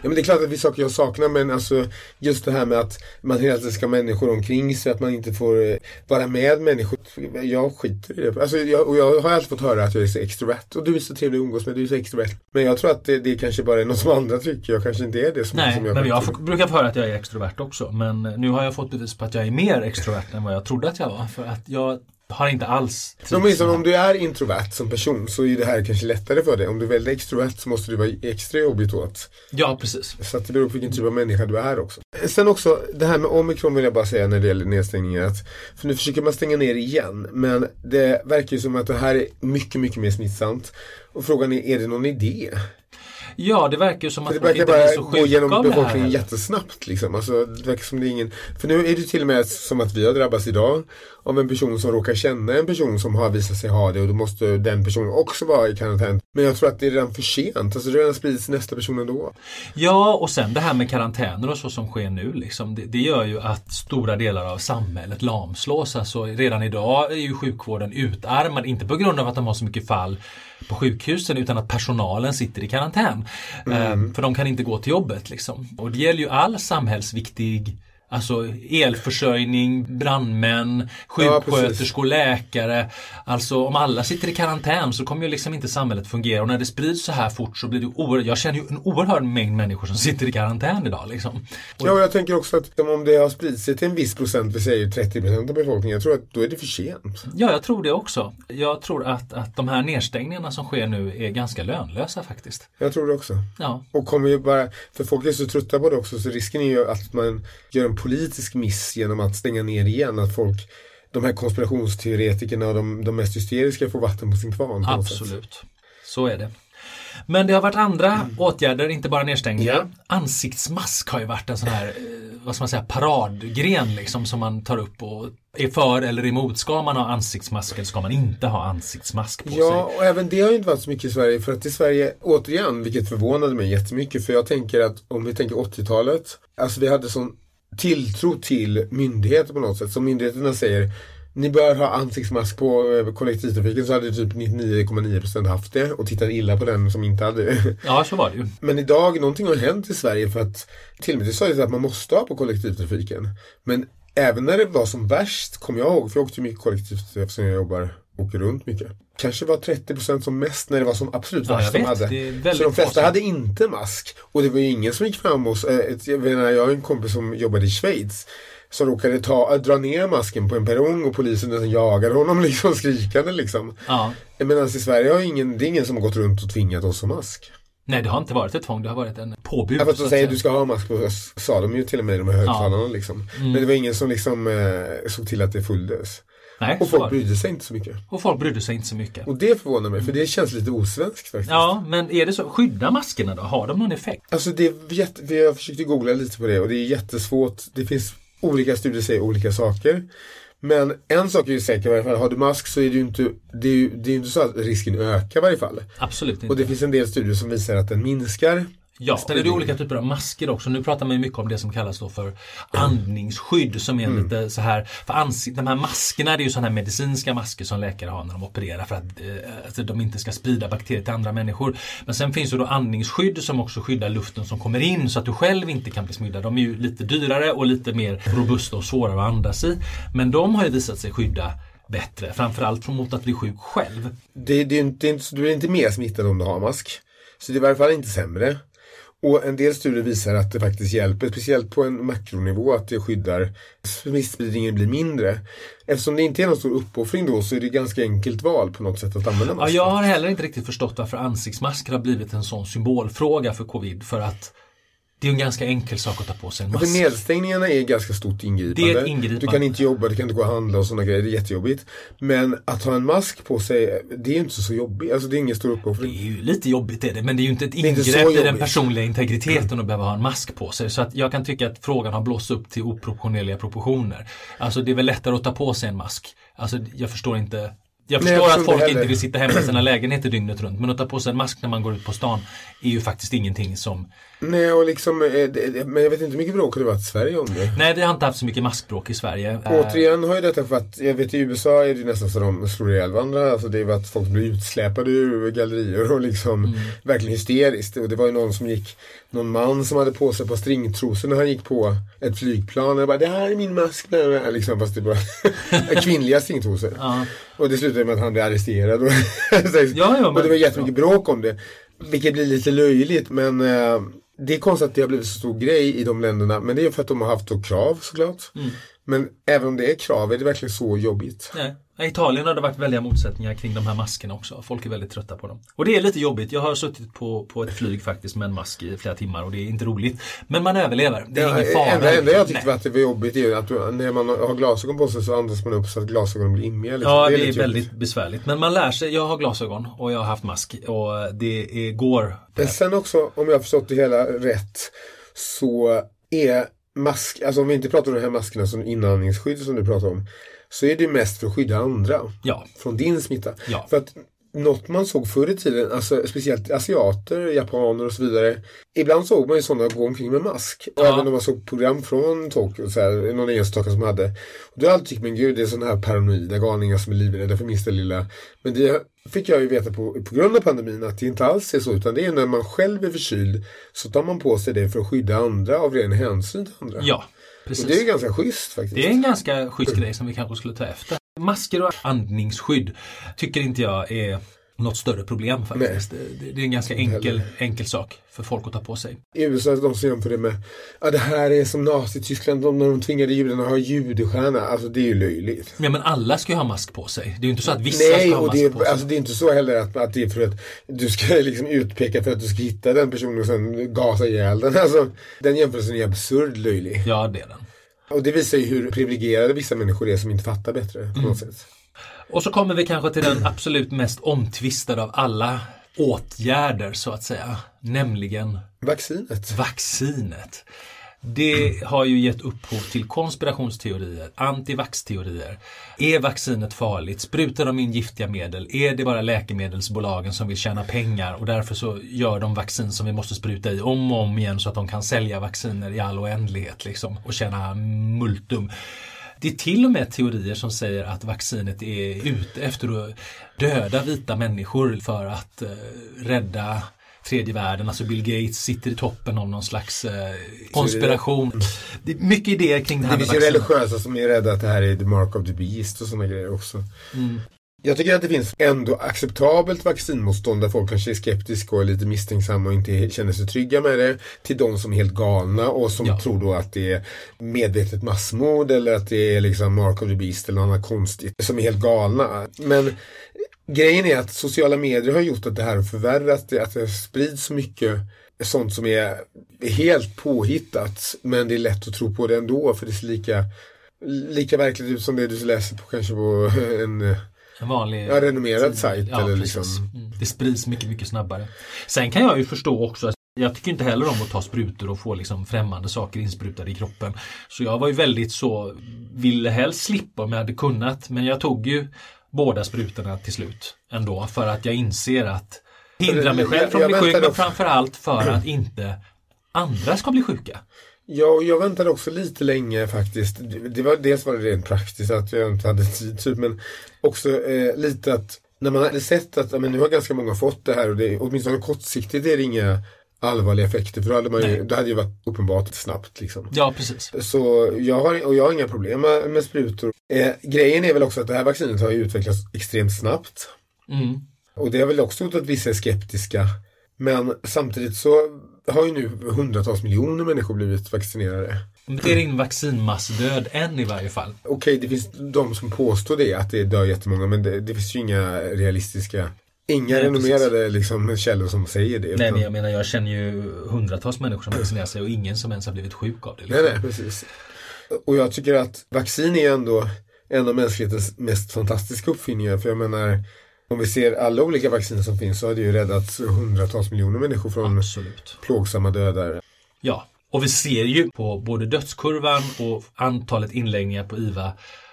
Speaker 2: Ja men det är klart att är saker jag saknar men alltså just det här med att man hela tiden ska ha människor omkring sig, att man inte får eh, vara med människor. Jag skiter i det. Alltså, jag, och jag har alltid fått höra att jag är så extrovert och du är så trevlig att umgås med, du är så extrovert. Men jag tror att det, det kanske bara är något som andra tycker, jag kanske inte är det som,
Speaker 4: Nej,
Speaker 2: som jag
Speaker 4: men jag får, brukar få höra att jag är extrovert också. Men nu har jag fått bevis på att jag är mer extrovert än vad jag trodde att jag var. För att jag har inte alls
Speaker 2: Så Åtminstone om du är introvert som person så är det här kanske lättare för dig. Om du är väldigt extrovert så måste du vara extra jobbigt åt.
Speaker 4: Ja, precis.
Speaker 2: Så att det beror på vilken typ av människa du är också. Sen också, det här med omikron vill jag bara säga när det gäller nedstängningar. Att, för nu försöker man stänga ner igen. Men det verkar ju som att det här är mycket, mycket mer smittsamt. Och frågan är, är det någon idé?
Speaker 4: Ja, det verkar ju som att
Speaker 2: det verkar bara
Speaker 4: så
Speaker 2: gå
Speaker 4: här.
Speaker 2: befolkningen jättesnabbt liksom. Alltså, det verkar som det ingen... För nu är det till och med som att vi har drabbats idag av en person som råkar känna en person som har visat sig ha det och då måste den personen också vara i karantän. Men jag tror att det är redan för sent. Alltså det redan spridits till nästa person ändå.
Speaker 4: Ja, och sen det här med karantäner och så som sker nu. Liksom, det, det gör ju att stora delar av samhället lamslås. Alltså, redan idag är ju sjukvården utarmad, inte på grund av att de har så mycket fall på sjukhusen utan att personalen sitter i karantän. Eh, för de kan inte gå till jobbet. Liksom. Och det gäller ju all samhällsviktig Alltså elförsörjning, brandmän, sjuksköterskor, läkare. Alltså om alla sitter i karantän så kommer ju liksom inte samhället fungera och när det sprids så här fort så blir det oerhört, jag känner ju en oerhörd mängd människor som sitter i karantän idag liksom. Och,
Speaker 2: Ja, och jag tänker också att om det har spridit sig till en viss procent, vi säger 30 procent av befolkningen, jag tror att då är det för sent.
Speaker 4: ja, jag tror det också. Jag tror att, att de här nedstängningarna som sker nu är ganska lönlösa faktiskt.
Speaker 2: Jag tror det också.
Speaker 4: Ja,
Speaker 2: Och kommer ju bara, för folk är så trötta på det också, så risken är ju att man gör en politisk miss genom att stänga ner igen. Att folk, de här konspirationsteoretikerna och de, de mest hysteriska får vatten på sin kvarn. på
Speaker 4: absolut. Så är det. Men det har varit andra åtgärder, inte bara nedstängningar.
Speaker 2: Ja.
Speaker 4: Ansiktsmask har ju varit en sån här, eh, vad ska man säga, paradgren liksom som man tar upp och är för eller emot. Ska man ha ansiktsmask eller ska man inte ha ansiktsmask på
Speaker 2: Ja,
Speaker 4: sig?
Speaker 2: och även det har ju inte varit så mycket i Sverige. För att i Sverige, återigen, vilket förvånade mig jättemycket. För jag tänker att om vi tänker 80-talet, alltså vi hade sån tilltro till myndigheter på något sätt. Som myndigheterna säger, ni bör ha ansiktsmask på eh, kollektivtrafiken så hade typ 99,9% haft det och tittat illa på den som inte hade det.
Speaker 4: Ja, så var det ju.
Speaker 2: Men idag, någonting har hänt i Sverige för att till och med det sa ju att man måste ha på kollektivtrafiken. Men även när det var som värst, kommer jag ihåg, för jag åkte mycket kollektivt eftersom jag jobbar, åker runt mycket. Kanske var 30% som mest när det var som absolut
Speaker 4: Ja,
Speaker 2: värst de hade. Så de flesta hade inte mask. Och det var ju ingen som gick fram och, eh, jag, menar, jag har en kompis som jobbade i Schweiz. Som råkade ta, dra ner masken på en perrong och polisen nästan jagade honom liksom skrikande liksom.
Speaker 4: Ja.
Speaker 2: Medan i Sverige har ingen, det är ingen som har gått runt och tvingat oss att mask.
Speaker 4: Nej, det har inte varit ett tvång, det har varit en påbud.
Speaker 2: Ja, fast de
Speaker 4: att
Speaker 2: säger
Speaker 4: säga.
Speaker 2: du ska ha mask på sa de ju till och med i de här högtalarna liksom. Men det var ingen som liksom eh, såg till att det följdes.
Speaker 4: Nej,
Speaker 2: Och folk brydde sig inte så mycket.
Speaker 4: och folk brydde sig inte så mycket.
Speaker 2: Och det förvånar mig, för det känns lite osvenskt faktiskt.
Speaker 4: Ja, men är det så? Skydda maskerna då? Har de någon effekt?
Speaker 2: Alltså det är jätte, vi har försökt googla lite på det och det är jättesvårt. Det finns olika studier säger olika saker. Men en sak är ju säker i varje fall, har du mask så är det ju inte, det är ju, det är inte så att risken ökar i varje fall.
Speaker 4: Absolut inte.
Speaker 2: Och det finns en del studier som visar att den minskar.
Speaker 4: Ja, är det olika typer av masker också. Nu pratar man mycket om det som kallas då för andningsskydd som är
Speaker 2: Mm.
Speaker 4: lite så här, för de här maskerna det är ju sådana här medicinska masker som läkare har när de opererar för att, att de inte ska sprida bakterier till andra människor. Men sen finns ju då andningsskydd som också skyddar luften som kommer in så att du själv inte kan bli smittad. De är ju lite dyrare och lite mer robusta och svårare att andas i. Men de har ju visat sig skydda bättre, framförallt mot att bli sjuk själv.
Speaker 2: Det, det är inte, det är du är inte mer smittad om du har mask. Så det är i varje fall inte sämre. Och en del studier visar att det faktiskt hjälper, speciellt på en makronivå, att det skyddar smittspridningen blir mindre. Eftersom det inte är någon stor uppoffring då så är det ganska enkelt val på något sätt att använda
Speaker 4: Ja,
Speaker 2: mask.
Speaker 4: jag har heller inte riktigt förstått varför ansiktsmasker har blivit en sån symbolfråga för covid. För att det är en ganska enkel sak att ta på sig en
Speaker 2: För
Speaker 4: mask.
Speaker 2: nedstängningarna är ganska stort ingripande.
Speaker 4: Det är ett ingripande.
Speaker 2: Du kan inte jobba, du kan inte gå och handla och sådana grejer. Det är jättejobbigt. Men att ha en mask på sig, det är ju inte så jobbigt. Alltså det är ingen stor
Speaker 4: Det
Speaker 2: uppoffring.
Speaker 4: är ju lite jobbigt är det, men det är ju inte ett
Speaker 2: är inte
Speaker 4: ingrepp i den personliga integriteten att behöva ha en mask på sig. Så att jag kan tycka att frågan har blåst upp till oproportionerliga proportioner. Alltså det är väl lättare att ta på sig en mask. Alltså jag förstår inte Jag
Speaker 2: Nej,
Speaker 4: förstår
Speaker 2: jag
Speaker 4: att folk inte vill sitta hemma i sina lägenheter dygnet runt. Men att ta på sig en mask när man går ut på stan är ju faktiskt ingenting som...
Speaker 2: Nej, och liksom, eh, men jag vet inte hur mycket bråk det varit i Sverige om det.
Speaker 4: Nej, vi har inte haft så mycket maskbråk i Sverige. Eh,
Speaker 2: Återigen har ju detta varit, jag vet i USA är det nästan så de slår ihjäl varandra. Alltså det är att folk blir utsläpade ur gallerior och liksom
Speaker 4: Mm.
Speaker 2: verkligen hysteriskt. Och det var ju någon som gick, någon man som hade på sig par stringtrosor när han gick på ett flygplan. Och bara, det här är min mask. Liksom, fast det var kvinnliga stringtrosor.
Speaker 4: Ja.
Speaker 2: Och det slutade med att han blev arresterad. Och,
Speaker 4: Ja, ja,
Speaker 2: och det var
Speaker 4: men-
Speaker 2: jättemycket bråk om det. Vilket blir lite löjligt men eh, det är konstigt att det har blivit så stor grej i de länderna. Men det är för att de har haft då krav såklart.
Speaker 4: Mm.
Speaker 2: Men även om det är krav, är det verkligen så jobbigt?
Speaker 4: Nej. I Italien har det varit väldiga motsättningar kring de här maskerna också. Folk är väldigt trötta på dem. Och det är lite jobbigt. Jag har suttit på, på ett flyg faktiskt med en mask i flera timmar och det är inte roligt. Men man överlever. Det är
Speaker 2: Ja,
Speaker 4: ingen fara.
Speaker 2: enda, enda jag tyckte
Speaker 4: Nej.
Speaker 2: var att det var jobbigt är att du, när man har glasögon på sig så andas man upp så att glasögonen blir immiga. Liksom.
Speaker 4: Ja, det är,
Speaker 2: lite
Speaker 4: väldigt
Speaker 2: jobbigt.
Speaker 4: besvärligt. Men man lär sig. Jag har glasögon och jag har haft mask och det är, går.
Speaker 2: Men sen också, om jag har förstått det hela rätt, så är mask, alltså om vi inte pratar om de här maskerna som inandningsskydd som du pratar om, så är det mest för att skydda andra
Speaker 4: Ja.
Speaker 2: från din smitta.
Speaker 4: Ja.
Speaker 2: För att något man såg förr i tiden, alltså speciellt asiater, japaner och så vidare. Ibland såg man ju sådana gå omkring med mask.
Speaker 4: Ja.
Speaker 2: även om man såg program från Tokyo, så här, någon enstaka som hade. Och då alltid tyckt, men gud det är sådana här paranoida galningar som är livrädda för minsta lilla. Men det fick jag ju veta på, på grund av pandemin att det inte alls är så. Utan det är när man själv är förkyld så tar man på sig det för att skydda andra av ren hänsyn till andra.
Speaker 4: Ja,
Speaker 2: Och
Speaker 4: precis.
Speaker 2: det är ju ganska schysst faktiskt.
Speaker 4: Det är en ganska schysst grej som vi kanske skulle ta efter. Masker och andningsskydd tycker inte jag är något större problem faktiskt. Det, det är en ganska enkel, enkel sak för folk att ta på sig.
Speaker 2: I USA de som jämför det med ja, det här är som Nazityskland de, när de tvingade judarna att ha judestjärna. Alltså det är ju löjligt.
Speaker 4: Ja, men alla ska ju ha mask på sig. Det är ju inte så att vissa
Speaker 2: Nej,
Speaker 4: ska ha mask
Speaker 2: det,
Speaker 4: på sig.
Speaker 2: alltså, det är inte så heller att, att det är för att du ska liksom utpeka för att du ska hitta den personen och sen gasa ihjäl den. Alltså, den jämförelsen är absurd löjlig.
Speaker 4: Ja, det är den.
Speaker 2: Och det visar ju hur privilegierade vissa människor är som inte fattar bättre på
Speaker 4: Mm.
Speaker 2: något sätt.
Speaker 4: Och så kommer vi kanske till den absolut mest omtvistade av alla åtgärder så att säga. Nämligen
Speaker 2: Vaccinet.
Speaker 4: vaccinet. Det har ju gett upphov till konspirationsteorier, antivaxteorier. Är vaccinet farligt? Sprutar de in giftiga medel? Är det bara läkemedelsbolagen som vill tjäna pengar och därför så gör de vaccin som vi måste spruta i om och om igen så att de kan sälja vacciner i all oändlighet liksom och tjäna multum. Det är till och med teorier som säger att vaccinet är ute efter att döda vita människor för att eh, rädda tredje världen, alltså Bill Gates sitter i toppen av någon slags eh, konspiration. Det är mycket idéer kring det här
Speaker 2: Det finns ju religiösa som är rädda att det här är the mark of the beast och sådana grejer också.
Speaker 4: Mm.
Speaker 2: Jag tycker att det finns ändå acceptabelt vaccinmotstånd där folk kanske är skeptiska och är lite misstänksamma och inte känner sig trygga med det. Till de som är helt galna och som
Speaker 4: Ja.
Speaker 2: tror då att det är medvetet massmord eller att det är liksom mark of the beast eller något annat konstigt. Som är helt galna. Men grejen är att sociala medier har gjort att det här har förvärrats. det- Att det sprids så mycket sånt som är helt påhittat. Men det är lätt att tro på det ändå för det ser lika, lika verkligt ut som det du läser på kanske på en
Speaker 4: En vanlig
Speaker 2: Ja, renommerad sajt
Speaker 4: Ja,
Speaker 2: eller liksom.
Speaker 4: Mm. Det sprids mycket, mycket snabbare. Sen kan jag ju förstå också att jag tycker inte heller om att ta sprutor och få liksom främmande saker insprutade i kroppen. Så jag var ju väldigt så, ville helst slippa om jag hade kunnat. Men jag tog ju båda sprutorna till slut ändå för att jag inser att hindra mig själv från att bli sjuk men framförallt för att inte andra ska bli sjuka.
Speaker 2: Ja, och jag väntade också lite länge faktiskt. Det var, dels var det rent praktiskt att jag inte hade tid typ, men också eh, lite att när man hade sett att men nu har ganska många fått det här och det, åtminstone kortsiktigt är det inga allvarliga effekter för då hade, man ju, det hade ju varit uppenbart snabbt liksom.
Speaker 4: Ja, precis.
Speaker 2: Så jag har, och jag har inga problem med, med sprutor. Eh, grejen är väl också att det här vaccinet har utvecklats extremt snabbt.
Speaker 4: Mm.
Speaker 2: Och det har väl också gjort att vissa är skeptiska. Men samtidigt så har ju nu hundratals miljoner människor blivit vaccinerade.
Speaker 4: Det är din vaccinmassdöd än i varje fall.
Speaker 2: Okej, det finns de som påstår det, att det dör jättemånga, men det, det finns ju inga realistiska, inga
Speaker 4: Nej,
Speaker 2: renommerade liksom, källor som säger det.
Speaker 4: Nej men jag menar jag känner ju hundratals människor som vaccinerar sig och ingen som ens har blivit sjuk av det.
Speaker 2: nej,
Speaker 4: Liksom.
Speaker 2: nej, precis. Och jag tycker att vaccin är ändå en av mänsklighetens mest fantastiska uppfinningar. För jag menar, om vi ser alla olika vacciner som finns så har det ju räddat hundratals miljoner människor från
Speaker 4: Absolut.
Speaker 2: plågsamma dödar.
Speaker 4: Ja, och vi ser ju på både dödskurvan och antalet inläggningar på IVA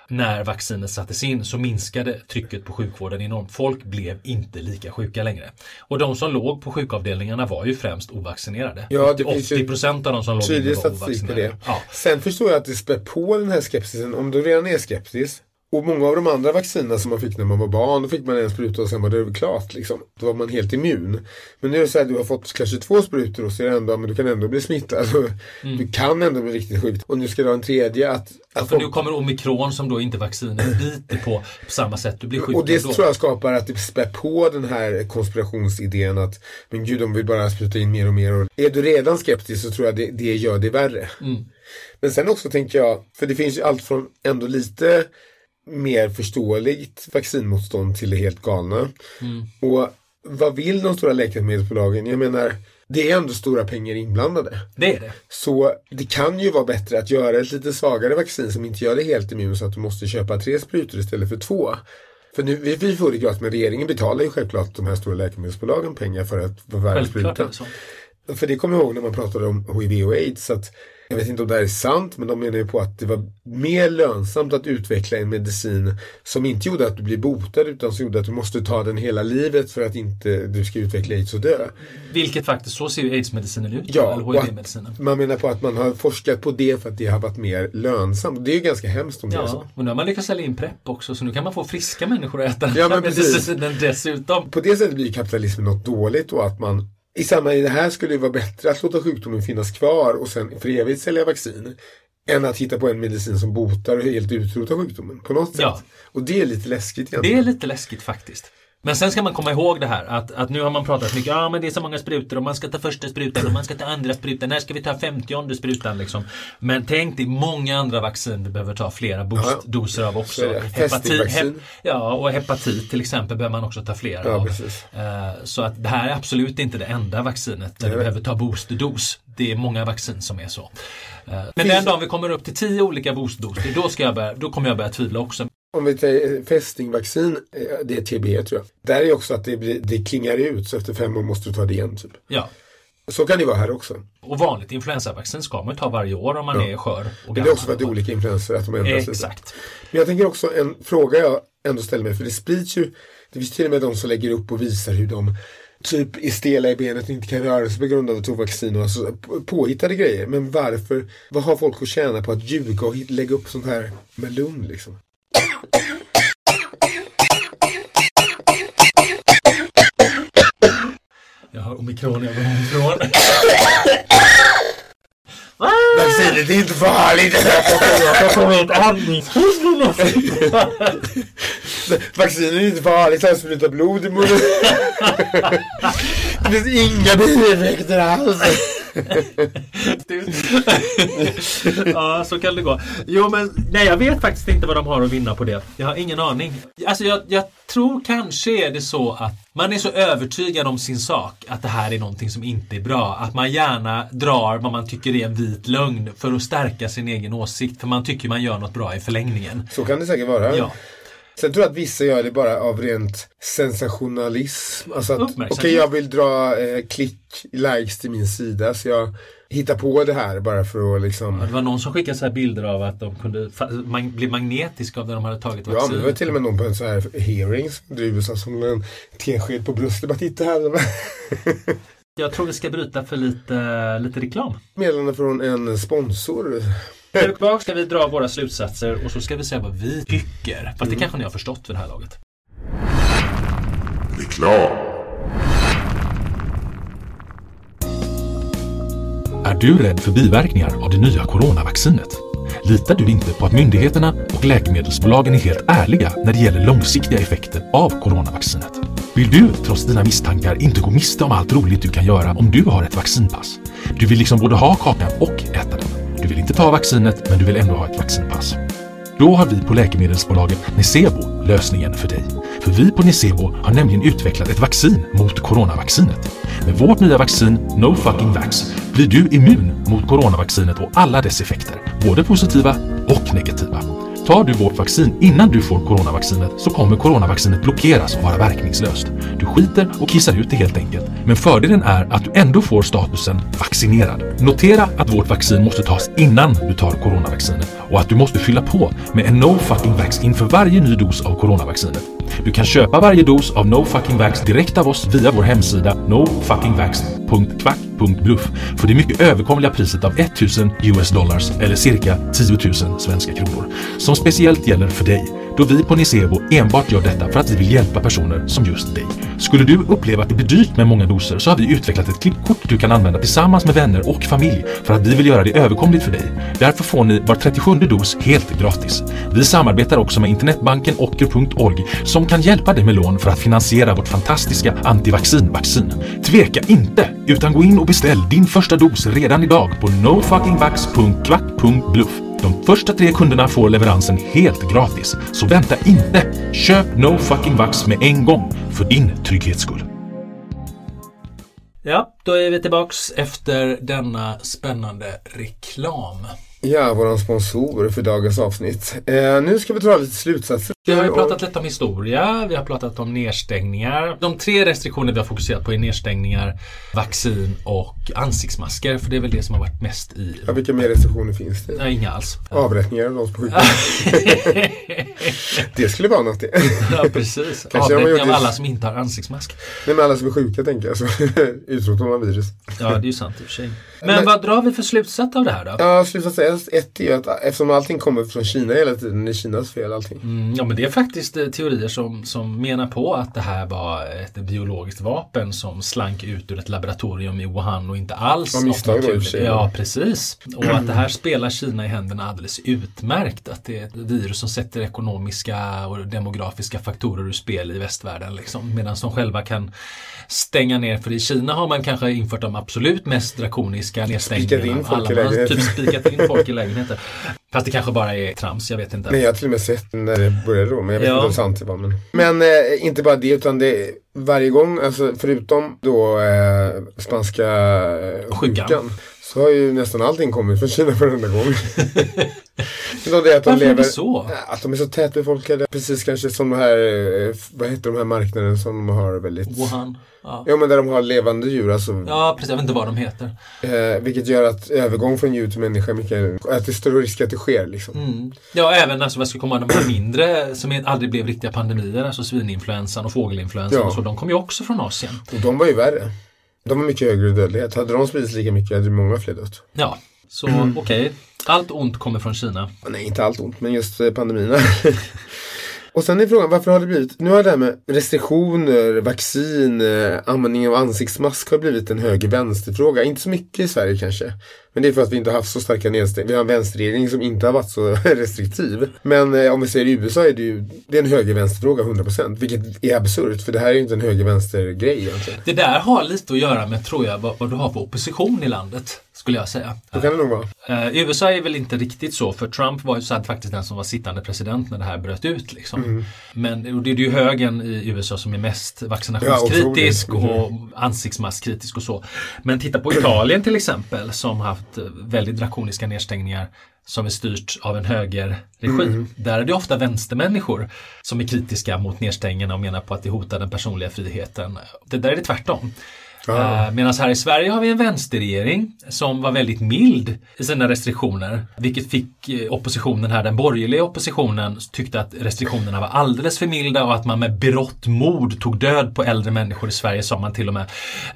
Speaker 4: när vaccinet sattes in så minskade trycket på sjukvården enormt. Folk blev inte lika sjuka längre. Och de som låg på sjukavdelningarna var ju främst ovaccinerade.
Speaker 2: Ja, det finns ju
Speaker 4: 80 procent av de som låg inne var
Speaker 2: på det.
Speaker 4: ovaccinerade. Ja.
Speaker 2: Sen förstår jag att det spär på den här skepsisen. Om du redan är skeptisk och många av de andra vaccinerna som man fick när man var barn, då fick man en spruta och sen var det klart. Liksom. Då var man helt immun. Men nu är det så här, du har fått kanske två sprutor och så är det ändå, men du kan ändå bli smittad. Du kan ändå bli riktigt sjuk. Och nu ska du ha en tredje att... att
Speaker 4: För nu kommer omikron som då inte vaccinet biter på på samma sätt. Du blir sjuk
Speaker 2: och det
Speaker 4: ändå.
Speaker 2: tror jag skapar att det spär på den här konspirationsidén att men gud de vill bara spruta in mer och mer. Och är du redan skeptisk så tror jag det, det gör det värre. Men sen också tänker jag, för det finns ju allt från ändå lite mer förståeligt vaccinmotstånd till det helt galna. Och vad vill de stora läkemedelsbolagen? Jag menar, det är ändå stora pengar inblandade.
Speaker 4: Det är det.
Speaker 2: Så det kan ju vara bättre att göra ett lite svagare vaccin som inte gör det helt immun så att du måste köpa tre sprutor istället för två. För nu, vi, vi får det gratis men regeringen betalar ju självklart de här stora läkemedelsbolagen pengar för att för varje spruta. För det kommer jag ihåg när man pratade om HIV och aids. Att jag vet inte om det här är sant men de menar ju på att det var mer lönsamt att utveckla en medicin som inte gjorde att du blir botad utan som gjorde att du måste ta den hela livet för att inte du ska utveckla aids och dö.
Speaker 4: Vilket faktiskt, så ser ju aids-medicinen ut.
Speaker 2: Ja,
Speaker 4: HIV-medicinen.
Speaker 2: man menar på att man har forskat på det för att det har varit mer lönsamt. Det är ju ganska hemskt om det är så.
Speaker 4: Och nu har man lyckats sälja in PREP också så nu kan man få friska människor att äta den
Speaker 2: Ja,
Speaker 4: här
Speaker 2: men precis.
Speaker 4: medicinen dessutom.
Speaker 2: På det sättet blir kapitalismen något dåligt och att man i samband med det här skulle det vara bättre att låta sjukdomen finnas kvar och sen för evigt sälja vaccin än att hitta på en medicin som botar och helt utrotar sjukdomen på något sätt.
Speaker 4: Ja.
Speaker 2: Och det är lite läskigt
Speaker 4: Det
Speaker 2: egentligen.
Speaker 4: är lite läskigt faktiskt. Men sen ska man komma ihåg det här att, att nu har man pratat mycket, ja men det är så många sprutor och man ska ta första sprutan och man ska ta andra sprutan, när ska vi ta femtionde sprutan liksom. Men tänk dig många andra vaccin vi behöver ta flera boostdoser av
Speaker 2: Så
Speaker 4: också.
Speaker 2: det. Fästingvaccin.
Speaker 4: ja, och hepatit till exempel behöver man också ta flera
Speaker 2: Ja,
Speaker 4: av. Eh, Så att det här är absolut inte det enda vaccinet där du behöver ta boostdos. Det är många vaccin som är så. Eh, Men den dagen vi kommer upp till tio olika boostdoser, då, ska jag börja, då kommer jag börja tvivla också.
Speaker 2: Om vi tar fästingvaccin, eh, det är TB tror jag. Där är också att det, det klingar ut så efter fem år måste du ta det igen. Typ.
Speaker 4: Ja.
Speaker 2: Så kan det vara här också.
Speaker 4: Och vanligt influensavaccin ska man ju ta varje år om man
Speaker 2: Ja.
Speaker 4: är skör
Speaker 2: Men det är också för att det är olika influenser, att de ändras lite.
Speaker 4: Exakt.
Speaker 2: Men jag tänker också en fråga jag ändå ställer mig, för det sprids ju, det finns till och med de som lägger upp och visar hur de typ är stela i benet och inte kan röra sig på grund av att ta vaccin och alltså på- påhittade grejer. Men varför, vad har folk att tjäna på att ljuga och lägga upp sånt här med lugn liksom?
Speaker 4: Jag har omikron, omikron.
Speaker 2: Vaccinet är inte farligt!
Speaker 4: Jag får ett andningshus
Speaker 2: Vaccinet är inte farligt, jag sprutar blod i munnen. Det finns inga bieffekter alls.
Speaker 4: ja, så kan det gå. Jo, men nej, jag vet faktiskt inte vad de har att vinna på det. Jag har ingen aning. Alltså, jag, jag tror kanske är det så att man är så övertygad om sin sak att det här är någonting som inte är bra. Att man gärna drar vad man tycker är en vit lögn för att stärka sin egen åsikt. För man tycker man gör något bra i förlängningen.
Speaker 2: Så kan det säkert vara.
Speaker 4: Ja.
Speaker 2: Sen tror jag att vissa gör det bara av rent sensationalism. Alltså att, okej
Speaker 4: Uppmärksamhet.
Speaker 2: jag vill dra eh, klick, likes till min sida så jag hittar på det här bara för att liksom
Speaker 4: Det var någon som skickade så här bilder av att de kunde man, bli magnetiska av när de hade tagit
Speaker 2: Ja,
Speaker 4: vaccin.
Speaker 2: men det var till och med någon på en sån här hearings i USA som en tesked på bröstet. Bara titta här.
Speaker 4: Jag tror vi ska bryta för lite, lite reklam.
Speaker 2: Meddelande från en sponsor.
Speaker 4: Tillbaka ska vi dra våra slutsatser och så ska vi säga vad vi tycker. Fast det kanske ni har förstått vid det här laget.
Speaker 7: Reklam.
Speaker 8: Är du rädd för biverkningar av det nya coronavaccinet? Litar du inte på att myndigheterna och läkemedelsbolagen är helt ärliga när det gäller långsiktiga effekter av coronavaccinet? Vill du, trots dina misstankar, inte gå miste om allt roligt du kan göra om du har ett vaccinpass? Du vill liksom både ha kakan och äta den. Du vill inte ta vaccinet, men du vill ändå ha ett vaccinpass. Då har vi på läkemedelsbolaget Necebo lösningen för dig. För vi på Necebo har nämligen utvecklat ett vaccin mot coronavaccinet. Med vårt nya vaccin No Fucking Vax blir du immun mot coronavaccinet och alla dess effekter, både positiva och negativa. Tar du vårt vaccin innan du får coronavaccinet så kommer coronavaccinet blockeras och vara verkningslöst. Du skiter och kissar ut det helt enkelt. Men fördelen är att du ändå får statusen vaccinerad. Notera att vårt vaccin måste tas innan du tar coronavaccinet och att du måste fylla på med en No Fucking Vax inför varje ny dos av coronavaccinet. Du kan köpa varje dos av No Fucking Vax direkt av oss via vår hemsida nofuckingvax.kvack.bluff för det mycket överkomliga priset av 1000 US dollars eller cirka 10 000 svenska kronor som speciellt gäller för dig då vi på Nicebo enbart gör detta för att vi vill hjälpa personer som just dig. Skulle du uppleva att det blir dyrt med många doser så har vi utvecklat ett klippkort du kan använda tillsammans med vänner och familj för att vi vill göra det överkomligt för dig. Därför får ni var 37 dos helt gratis. Vi samarbetar också med internetbanken ocker.org som kan hjälpa dig med lån för att finansiera vårt fantastiska antivaccinvaccin. Tveka inte, utan gå in och beställ din första dos redan idag på nofuckingvax.kvack.bluff. De första tre kunderna får leveransen helt gratis. Så vänta inte! Köp No Fucking Vax med en gång för din trygghets skull.
Speaker 4: Ja, då är vi tillbaks efter denna spännande reklam.
Speaker 2: Ja, våran sponsor för dagens avsnitt. Eh, nu ska vi dra lite slutsatser.
Speaker 4: Vi har ju pratat lite om historia, vi har pratat om nedstängningar. De tre restriktioner vi har fokuserat på är nedstängningar, vaccin och ansiktsmasker. För det är väl det som har varit mest i...
Speaker 2: Ja, vilka mer restriktioner finns det?
Speaker 4: Nej, inga alls.
Speaker 2: Avrättningar av de som är sjuka. det skulle vara något det.
Speaker 4: ja, precis.
Speaker 2: Kanske
Speaker 4: Avrättning av alla som inte har ansiktsmask.
Speaker 2: Nej, men alla som är sjuka tänker jag. Så utrotar man virus.
Speaker 4: Ja, det är ju sant i och för sig. Men,
Speaker 2: Men-
Speaker 4: vad drar vi för slutsats av det här då?
Speaker 2: Ja, slutsats ett, är ju att eftersom allting kommer från Kina hela tiden, det är Kinas fel allting.
Speaker 4: Mm, ja men det är faktiskt eh, teorier som, som menar på att det här var ett biologiskt vapen som slank ut ur ett laboratorium i Wuhan och inte alls
Speaker 2: misstag
Speaker 4: något naturligt. Ja precis. Och att det här spelar Kina i händerna alldeles utmärkt. Att det är ett virus som sätter ekonomiska och demografiska faktorer ur spel i västvärlden. Liksom. Medan de själva kan stänga ner. För i Kina har man kanske infört de absolut mest drakoniska nedstängningarna. alla. Man har. Typ spikat in folk i lägenheter. Fast det kanske bara är trams, jag vet inte.
Speaker 2: Nej, jag har till och med sett när det började då, men jag vet
Speaker 4: Ja.
Speaker 2: inte hur sant det var. Men, men eh, inte bara det, utan det varje gång, alltså förutom då eh, spanska eh,
Speaker 4: Sjukan.
Speaker 2: sjukan, så har ju nästan allting kommit från Kina varenda gång. Så det är att de
Speaker 4: Varför är
Speaker 2: lever,
Speaker 4: det så?
Speaker 2: Att de är så tätbefolkade, precis kanske som de här, eh, vad heter de här marknaderna som de har väldigt
Speaker 4: Wuhan. Ja.
Speaker 2: Ja men där de har levande djur alltså.
Speaker 4: ja, precis. Jag vet inte vad de heter.
Speaker 2: Eh, vilket gör att övergång från djur till människa är mycket, att det är större risk att det sker liksom.
Speaker 4: Mm. Ja, även alltså, vad ska komma de här mindre som är- aldrig blev riktiga pandemier, alltså svininfluensan och fågelinfluensan
Speaker 2: Ja.
Speaker 4: och så, de kom ju också från Asien.
Speaker 2: Och de var ju värre. De har mycket högre dödlighet. Hade de spridits lika mycket hade många fler dött.
Speaker 4: Ja, så
Speaker 2: Mm.
Speaker 4: okej. Allt ont kommer från Kina.
Speaker 2: Nej, inte allt ont, men just eh, pandemierna. Och sen är frågan, varför har det blivit, nu har det här med restriktioner, vaccin, eh, användning av ansiktsmask har blivit en höger-vänster-fråga. Inte så mycket i Sverige kanske. Men det är för att vi inte har haft så starka nedstängningar. Vi har en vänsterregering som inte har varit så restriktiv. Men eh, om vi säger i USA är det ju det är en höger-vänster-fråga, 100%. Vilket är absurt, för det här är ju inte en höger-vänster-grej egentligen.
Speaker 4: Det där har lite att göra med, tror jag, vad, vad du har för opposition i landet. Skulle jag säga.
Speaker 2: Så kan det nog vara.
Speaker 4: Eh, I USA är väl inte riktigt så, för Trump var ju så faktiskt den som var sittande president när det här bröt ut. Liksom.
Speaker 2: Mm.
Speaker 4: Men och det är ju högern i USA som är mest vaccinationskritisk
Speaker 2: Ja,
Speaker 4: och ansiktsmaskkritisk och så. Men titta på Italien till exempel som har haft eh, väldigt drakoniska nedstängningar som är styrt av en högerregim.
Speaker 2: Mm.
Speaker 4: Där är det ofta vänstermänniskor som är kritiska mot nedstängningarna och menar på att det hotar den personliga friheten. Det där är det tvärtom.
Speaker 2: Ah.
Speaker 4: Medan här i Sverige har vi en vänsterregering som var väldigt mild i sina restriktioner. Vilket fick eh, oppositionen här, den borgerliga oppositionen, tyckte att restriktionerna var alldeles för milda och att man med berått mod tog död på äldre människor i Sverige sa man till och med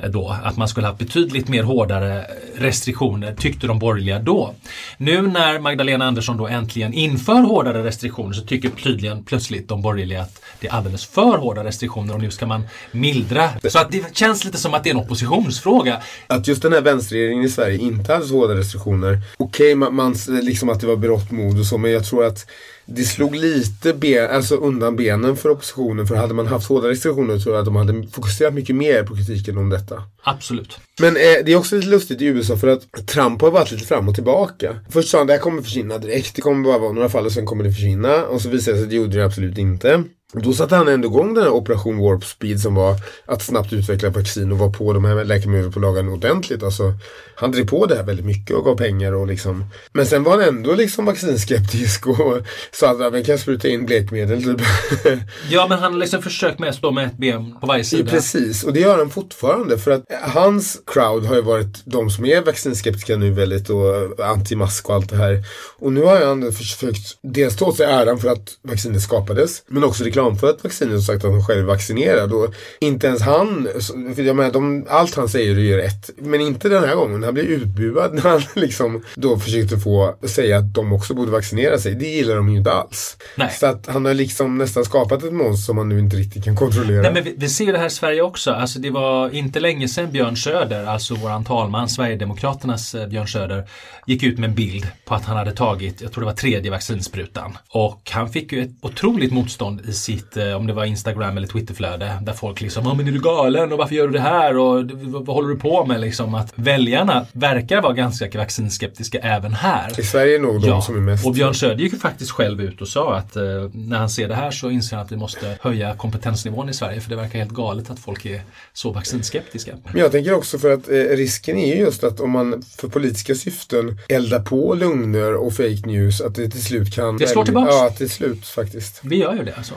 Speaker 4: eh, då. Att man skulle ha betydligt mer hårdare restriktioner tyckte de borgerliga då. Nu när Magdalena Andersson då äntligen inför hårdare restriktioner så tycker tydligen plötsligt de borgerliga att det är alldeles för hårda restriktioner och nu ska man mildra. Så att det känns lite som att det en oppositionsfråga.
Speaker 2: Att just den här vänsterregeringen i Sverige inte hade så hårda restriktioner. Okej, man, man, liksom att det var berått mod och så, men jag tror att det slog lite ben, alltså undan benen för oppositionen. För hade man haft hårda restriktioner tror jag att de hade fokuserat mycket mer på kritiken om detta.
Speaker 4: Absolut.
Speaker 2: Men eh, det är också lite lustigt i USA för att Trump har varit lite fram och tillbaka. Först sa han det här kommer försvinna direkt, det kommer bara vara några fall och sen kommer det försvinna. Och så visade det sig att det gjorde det absolut inte. Då satte han ändå igång den här Operation Warp Speed som var att snabbt utveckla vaccin och var på de här läkemedelsbolagen ordentligt. Alltså, han drev på det här väldigt mycket och gav pengar och liksom. Men sen var han ändå liksom vaccinskeptisk och sa att vi kan spruta in blekmedel. Typ.
Speaker 4: Ja men han har liksom försökt med att stå med ett ben på varje sida.
Speaker 2: Precis, och det gör han fortfarande för att hans crowd har ju varit de som är vaccinskeptiska nu väldigt och antimask och allt det här. Och nu har han försökt dels ta åt sig äran för att vaccinet skapades men också reklamfört vaccinet och sagt att han själv är vaccinerad. Och inte ens han, för jag menar, de, allt han säger är ju rätt. Men inte den här gången. Han blir utbuad när han liksom då försökte få säga att de också borde vaccinera sig. Det gillar de ju inte alls.
Speaker 4: Nej.
Speaker 2: Så att han har liksom nästan skapat ett monster som man nu inte riktigt kan kontrollera.
Speaker 4: Nej, men vi, vi ser det här i Sverige också. Alltså, det var inte länge sedan Björn Söder, alltså våran talman, Sverigedemokraternas eh, Björn Söder, gick ut med en bild på att han hade tagit, jag tror det var tredje vaccinsprutan. Och han fick ju ett otroligt motstånd i sitt, eh, om det var Instagram eller Twitterflöde, där folk liksom, ja men är du galen och varför gör du det här och vad, håller du på med liksom? Att väljarna verkar vara ganska vaccinskeptiska även här.
Speaker 2: I Sverige är nog de som är mest.
Speaker 4: Och Björn Söder gick ju faktiskt själv ut och sa att eh, när han ser det här så inser han att vi måste höja kompetensnivån i Sverige för det verkar helt galet att folk är så vaccinskeptiska.
Speaker 2: Men jag tänker också för att eh, risken är just att om man för politiska syften eldar på lögner och fake news att det till slut kan...
Speaker 4: Det slår tillbaks.
Speaker 2: Ja, till slut faktiskt.
Speaker 4: Vi gör ju det alltså.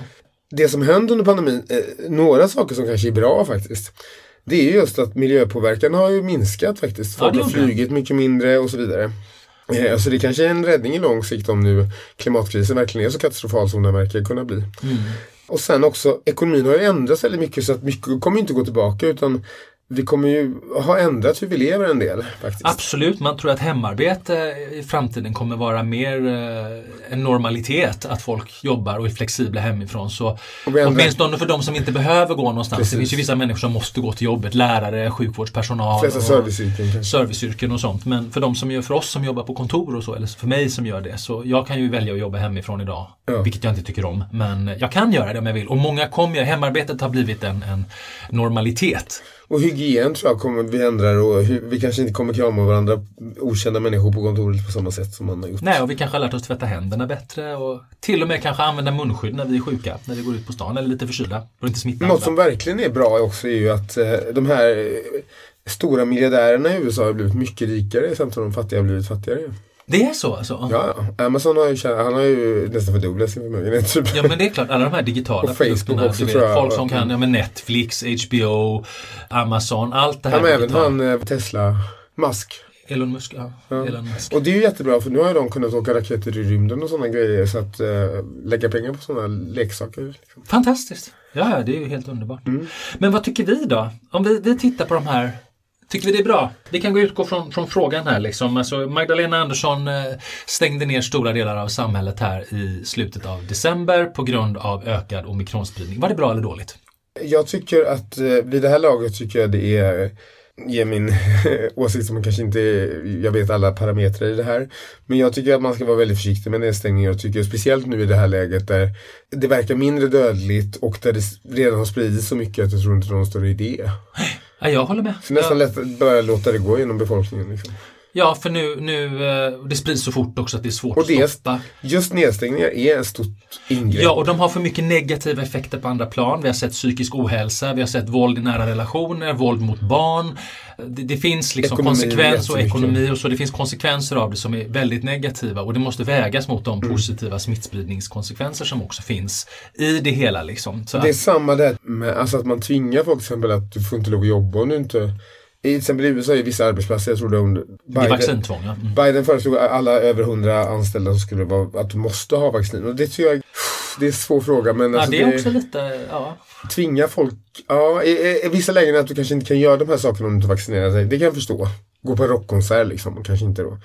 Speaker 2: Det som hände under pandemin, eh, några saker som kanske är bra faktiskt. Det är just att miljöpåverkan har ju minskat faktiskt.
Speaker 4: Ja,
Speaker 2: Folk
Speaker 4: det
Speaker 2: har flugit mycket mindre och så vidare. Eh, Alltså det kanske är en räddning i lång sikt om nu klimatkrisen verkligen är så katastrofal som den verkar kunna bli.
Speaker 4: Mm.
Speaker 2: Och sen också, ekonomin har ju ändrats väldigt mycket så att mycket kommer inte gå tillbaka utan vi kommer ju ha ändrat hur vi lever en del faktiskt.
Speaker 4: Absolut, man tror att hemarbete i framtiden kommer vara mer eh, en normalitet. Att folk jobbar och är flexibla hemifrån. Så
Speaker 2: ändrar-
Speaker 4: åtminstone för de som inte behöver gå någonstans.
Speaker 2: Precis.
Speaker 4: Det finns ju vissa människor som måste gå till jobbet. Lärare, sjukvårdspersonal.
Speaker 2: Flesta
Speaker 4: och
Speaker 2: serviceyrken
Speaker 4: serviceyrken och sånt. Men för de som gör, för oss som jobbar på kontor och så, eller för mig som gör det. Så jag kan ju välja att jobba hemifrån idag.
Speaker 2: Ja.
Speaker 4: Vilket jag inte tycker om. Men jag kan göra det om jag vill. Och många kommer, hemarbetet har blivit en, en normalitet.
Speaker 2: Och hygien tror jag kommer vi ändrar och vi kanske inte kommer krama varandra okända människor på kontoret på samma sätt som man har gjort.
Speaker 4: Nej, och vi kanske har lärt oss tvätta händerna bättre och till och med kanske använda munskydd när vi är sjuka, när vi går ut på stan eller lite förkylda och inte smitta
Speaker 2: Något som verkligen är bra också är ju att eh, de här eh, stora miljardärerna i USA har blivit mycket rikare samtidigt som de fattiga har blivit fattigare.
Speaker 4: Det är så alltså?
Speaker 2: Ja, ja. Amazon har ju, han har ju nästan fördubblat sin förmögenhet. Typ.
Speaker 4: Ja men det är klart, alla de här digitala
Speaker 2: Och Facebook
Speaker 4: produkterna,
Speaker 2: också,
Speaker 4: du vet, folk som kan, ja men Netflix, HBO, Amazon, allt det här
Speaker 2: Ja, men även han eh, Tesla, Musk.
Speaker 4: Elon Musk, ja.
Speaker 2: Ja.
Speaker 4: Elon Musk.
Speaker 2: Och det är ju jättebra för nu har ju de kunnat åka raketer i rymden och sådana grejer så att eh, lägga pengar på sådana leksaker. Liksom.
Speaker 4: Fantastiskt! Ja, ja, det är ju helt underbart.
Speaker 2: Mm.
Speaker 4: Men vad tycker vi då? Om vi, vi tittar på de här Tycker vi det är bra? Vi kan gå utgå från, från frågan här. Liksom. Alltså, Magdalena Andersson eh, stängde ner stora delar av samhället här i slutet av december på grund av ökad omikronspridning. Var det bra eller dåligt?
Speaker 2: Jag tycker att eh, vid det här laget tycker jag det är Ge min åsikt som kanske inte jag vet alla parametrar i det här. Men jag tycker att man ska vara väldigt försiktig med nedstängningar och tycker speciellt nu i det här läget där det verkar mindre dödligt och där det redan har spridits så mycket att jag tror inte det är någon större idé.
Speaker 4: Ja, jag håller med.
Speaker 2: Så nästan
Speaker 4: ja,
Speaker 2: lätt bara låta det gå genom befolkningen. Liksom.
Speaker 4: Ja, för nu, nu eh, det sprids så fort också att det är svårt
Speaker 2: Och
Speaker 4: att
Speaker 2: det-
Speaker 4: stoppa.
Speaker 2: Just nedstängningar är ett stort ingrepp.
Speaker 4: Ja, och de har för mycket negativa effekter på andra plan. Vi har sett psykisk ohälsa, vi har sett våld i nära relationer, våld mot barn. Det, det finns liksom
Speaker 2: Ekonomi
Speaker 4: konsekvens och ekonomi och så. Det finns konsekvenser av det som är väldigt negativa och det måste vägas mot de positiva smittspridningskonsekvenser som också finns i det hela. Liksom. Så
Speaker 2: Det är
Speaker 4: att,
Speaker 2: samma där med alltså att man tvingar folk till exempel att du får inte lov att jobba om du inte i till exempel i USA är vissa arbetsplatser, jag tror det under
Speaker 4: det är vaccintvång. Ja. Mm.
Speaker 2: Biden föreslog alla över 100 anställda som skulle vara att du måste ha vaccin. Och det tycker jag det är en svår fråga men
Speaker 4: Ja,
Speaker 2: alltså
Speaker 4: det är också lite, ja.
Speaker 2: tvinga folk. Ja, i, i, i vissa lägen att du kanske inte kan göra de här sakerna om du inte vaccinerar dig. Det kan jag förstå. Gå på en rockkonsert liksom kanske inte då.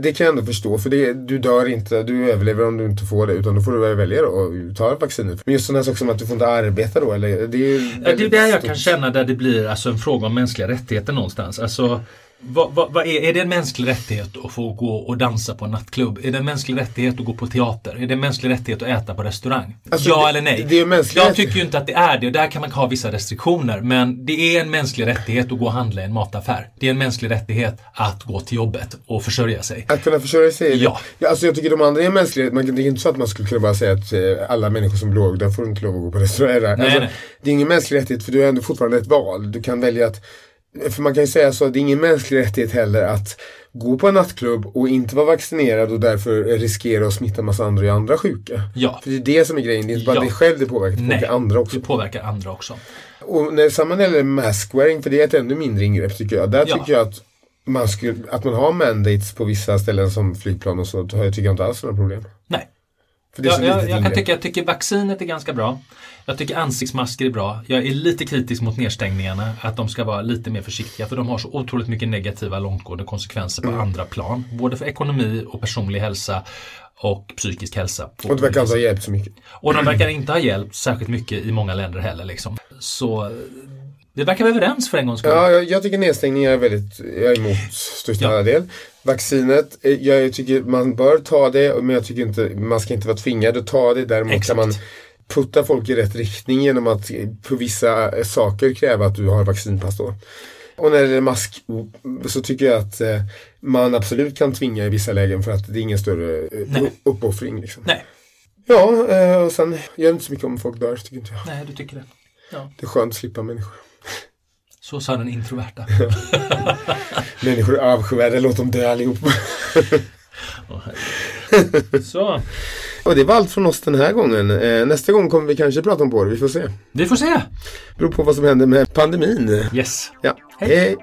Speaker 2: Det kan jag ändå förstå för det, du dör inte, du överlever om du inte får det utan då får du väl välja då och ta vaccinet. Men just sådana saker som att du får inte arbeta då eller det är ju
Speaker 4: Ja, Det är där jag
Speaker 2: stort.
Speaker 4: kan känna där det blir alltså en fråga om mänskliga rättigheter någonstans. Alltså, Vad, vad, vad är, är det en mänsklig rättighet att få gå och dansa på en nattklubb? Är det en mänsklig rättighet att gå på teater? Är det en mänsklig rättighet att äta på restaurang?
Speaker 2: Alltså,
Speaker 4: ja
Speaker 2: det-
Speaker 4: eller nej?
Speaker 2: det är mänsklig
Speaker 4: Jag tycker ju inte att det är det. Där kan man ha vissa restriktioner. Men det är en mänsklig rättighet att gå och handla i en mataffär. Det är en mänsklig rättighet att gå till jobbet och försörja sig.
Speaker 2: Att kunna försörja sig?
Speaker 4: Ja.
Speaker 2: ja. Alltså jag tycker de andra är. Man, kan- det är inte så att man skulle kunna bara säga att eh, alla människor som är blåögda får inte lov att gå på restaurang.
Speaker 4: Nej,
Speaker 2: alltså,
Speaker 4: nej.
Speaker 2: Det är ingen mänsklig rättighet för du har ändå fortfarande ett val. Du kan välja att för man kan ju säga så att det är ingen mänsklig rättighet heller att gå på en nattklubb och inte vara vaccinerad och därför riskera att smitta massa andra i andra sjuka.
Speaker 4: Ja.
Speaker 2: För det är det som är grejen. Det är inte bara
Speaker 4: Ja.
Speaker 2: dig själv det påverkar, det
Speaker 4: Nej,
Speaker 2: påverkar andra också.
Speaker 4: det påverkar andra också.
Speaker 2: Och när samma det gäller maskwearing, för det är ett ännu mindre ingrepp tycker jag. Där
Speaker 4: Ja.
Speaker 2: tycker jag att man, skulle, att man har mandates på vissa ställen som flygplan och så, jag tycker jag inte alls är några problem. Så
Speaker 4: Jag, jag, kan tycka, jag tycker vaccinet är ganska bra. Jag tycker ansiktsmasker är bra. Jag är lite kritisk mot nedstängningarna. Att de ska vara lite mer försiktiga för de har så otroligt mycket negativa långtgående konsekvenser på
Speaker 2: Mm.
Speaker 4: andra plan. Både för ekonomi och personlig hälsa och psykisk hälsa.
Speaker 2: Och det verkar inte ha hjälpt så mycket.
Speaker 4: och de verkar inte ha hjälpt särskilt mycket i många länder heller. Liksom. Så vi verkar vara överens för en gångs skull.
Speaker 2: Ja, jag, jag tycker nedstängning är väldigt, jag är emot största
Speaker 4: Ja.
Speaker 2: del. Vaccinet, eh, jag tycker man bör ta det, men jag tycker inte, man ska inte vara tvingad att ta det. Däremot
Speaker 4: Exakt.
Speaker 2: kan man putta folk i rätt riktning genom att eh, på vissa eh, saker kräva att du har vaccinpass då. Och när det gäller mask så tycker jag att man absolut kan tvinga i vissa lägen för att det är ingen större
Speaker 4: Nej.
Speaker 2: uppoffring. Liksom.
Speaker 4: Nej.
Speaker 2: Ja, och sen gör det inte så mycket om folk dör, tycker inte jag.
Speaker 4: Nej, du tycker det. Ja.
Speaker 2: Det är skönt att slippa människor.
Speaker 4: Så sa den introverta.
Speaker 2: Människor är avskyvärda, låt dem dö allihop.
Speaker 4: Så,
Speaker 2: Och det var allt från oss den här gången. Eh, nästa gång kommer vi kanske prata om det, vi får se.
Speaker 4: vi får se.
Speaker 2: Beror på vad som händer med pandemin.
Speaker 4: Yes.
Speaker 2: Ja,
Speaker 4: Hej.
Speaker 2: hej.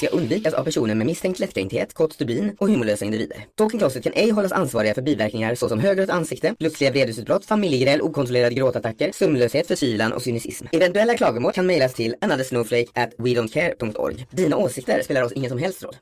Speaker 3: Ska undvikas av personer med misstänkt lättkränkthet, kort stubin och humorlösa individer. Talking Closet kan ej hållas ansvariga för biverkningar såsom högrött ansikte, plötsliga vredesutbrott, familjegräl, okontrollerade gråtattacker, sömnlöshet, förkylan och cynism. Eventuella klagomål kan mejlas till anothersnowflake at wedontcare.org. Dina åsikter spelar oss ingen som helst roll.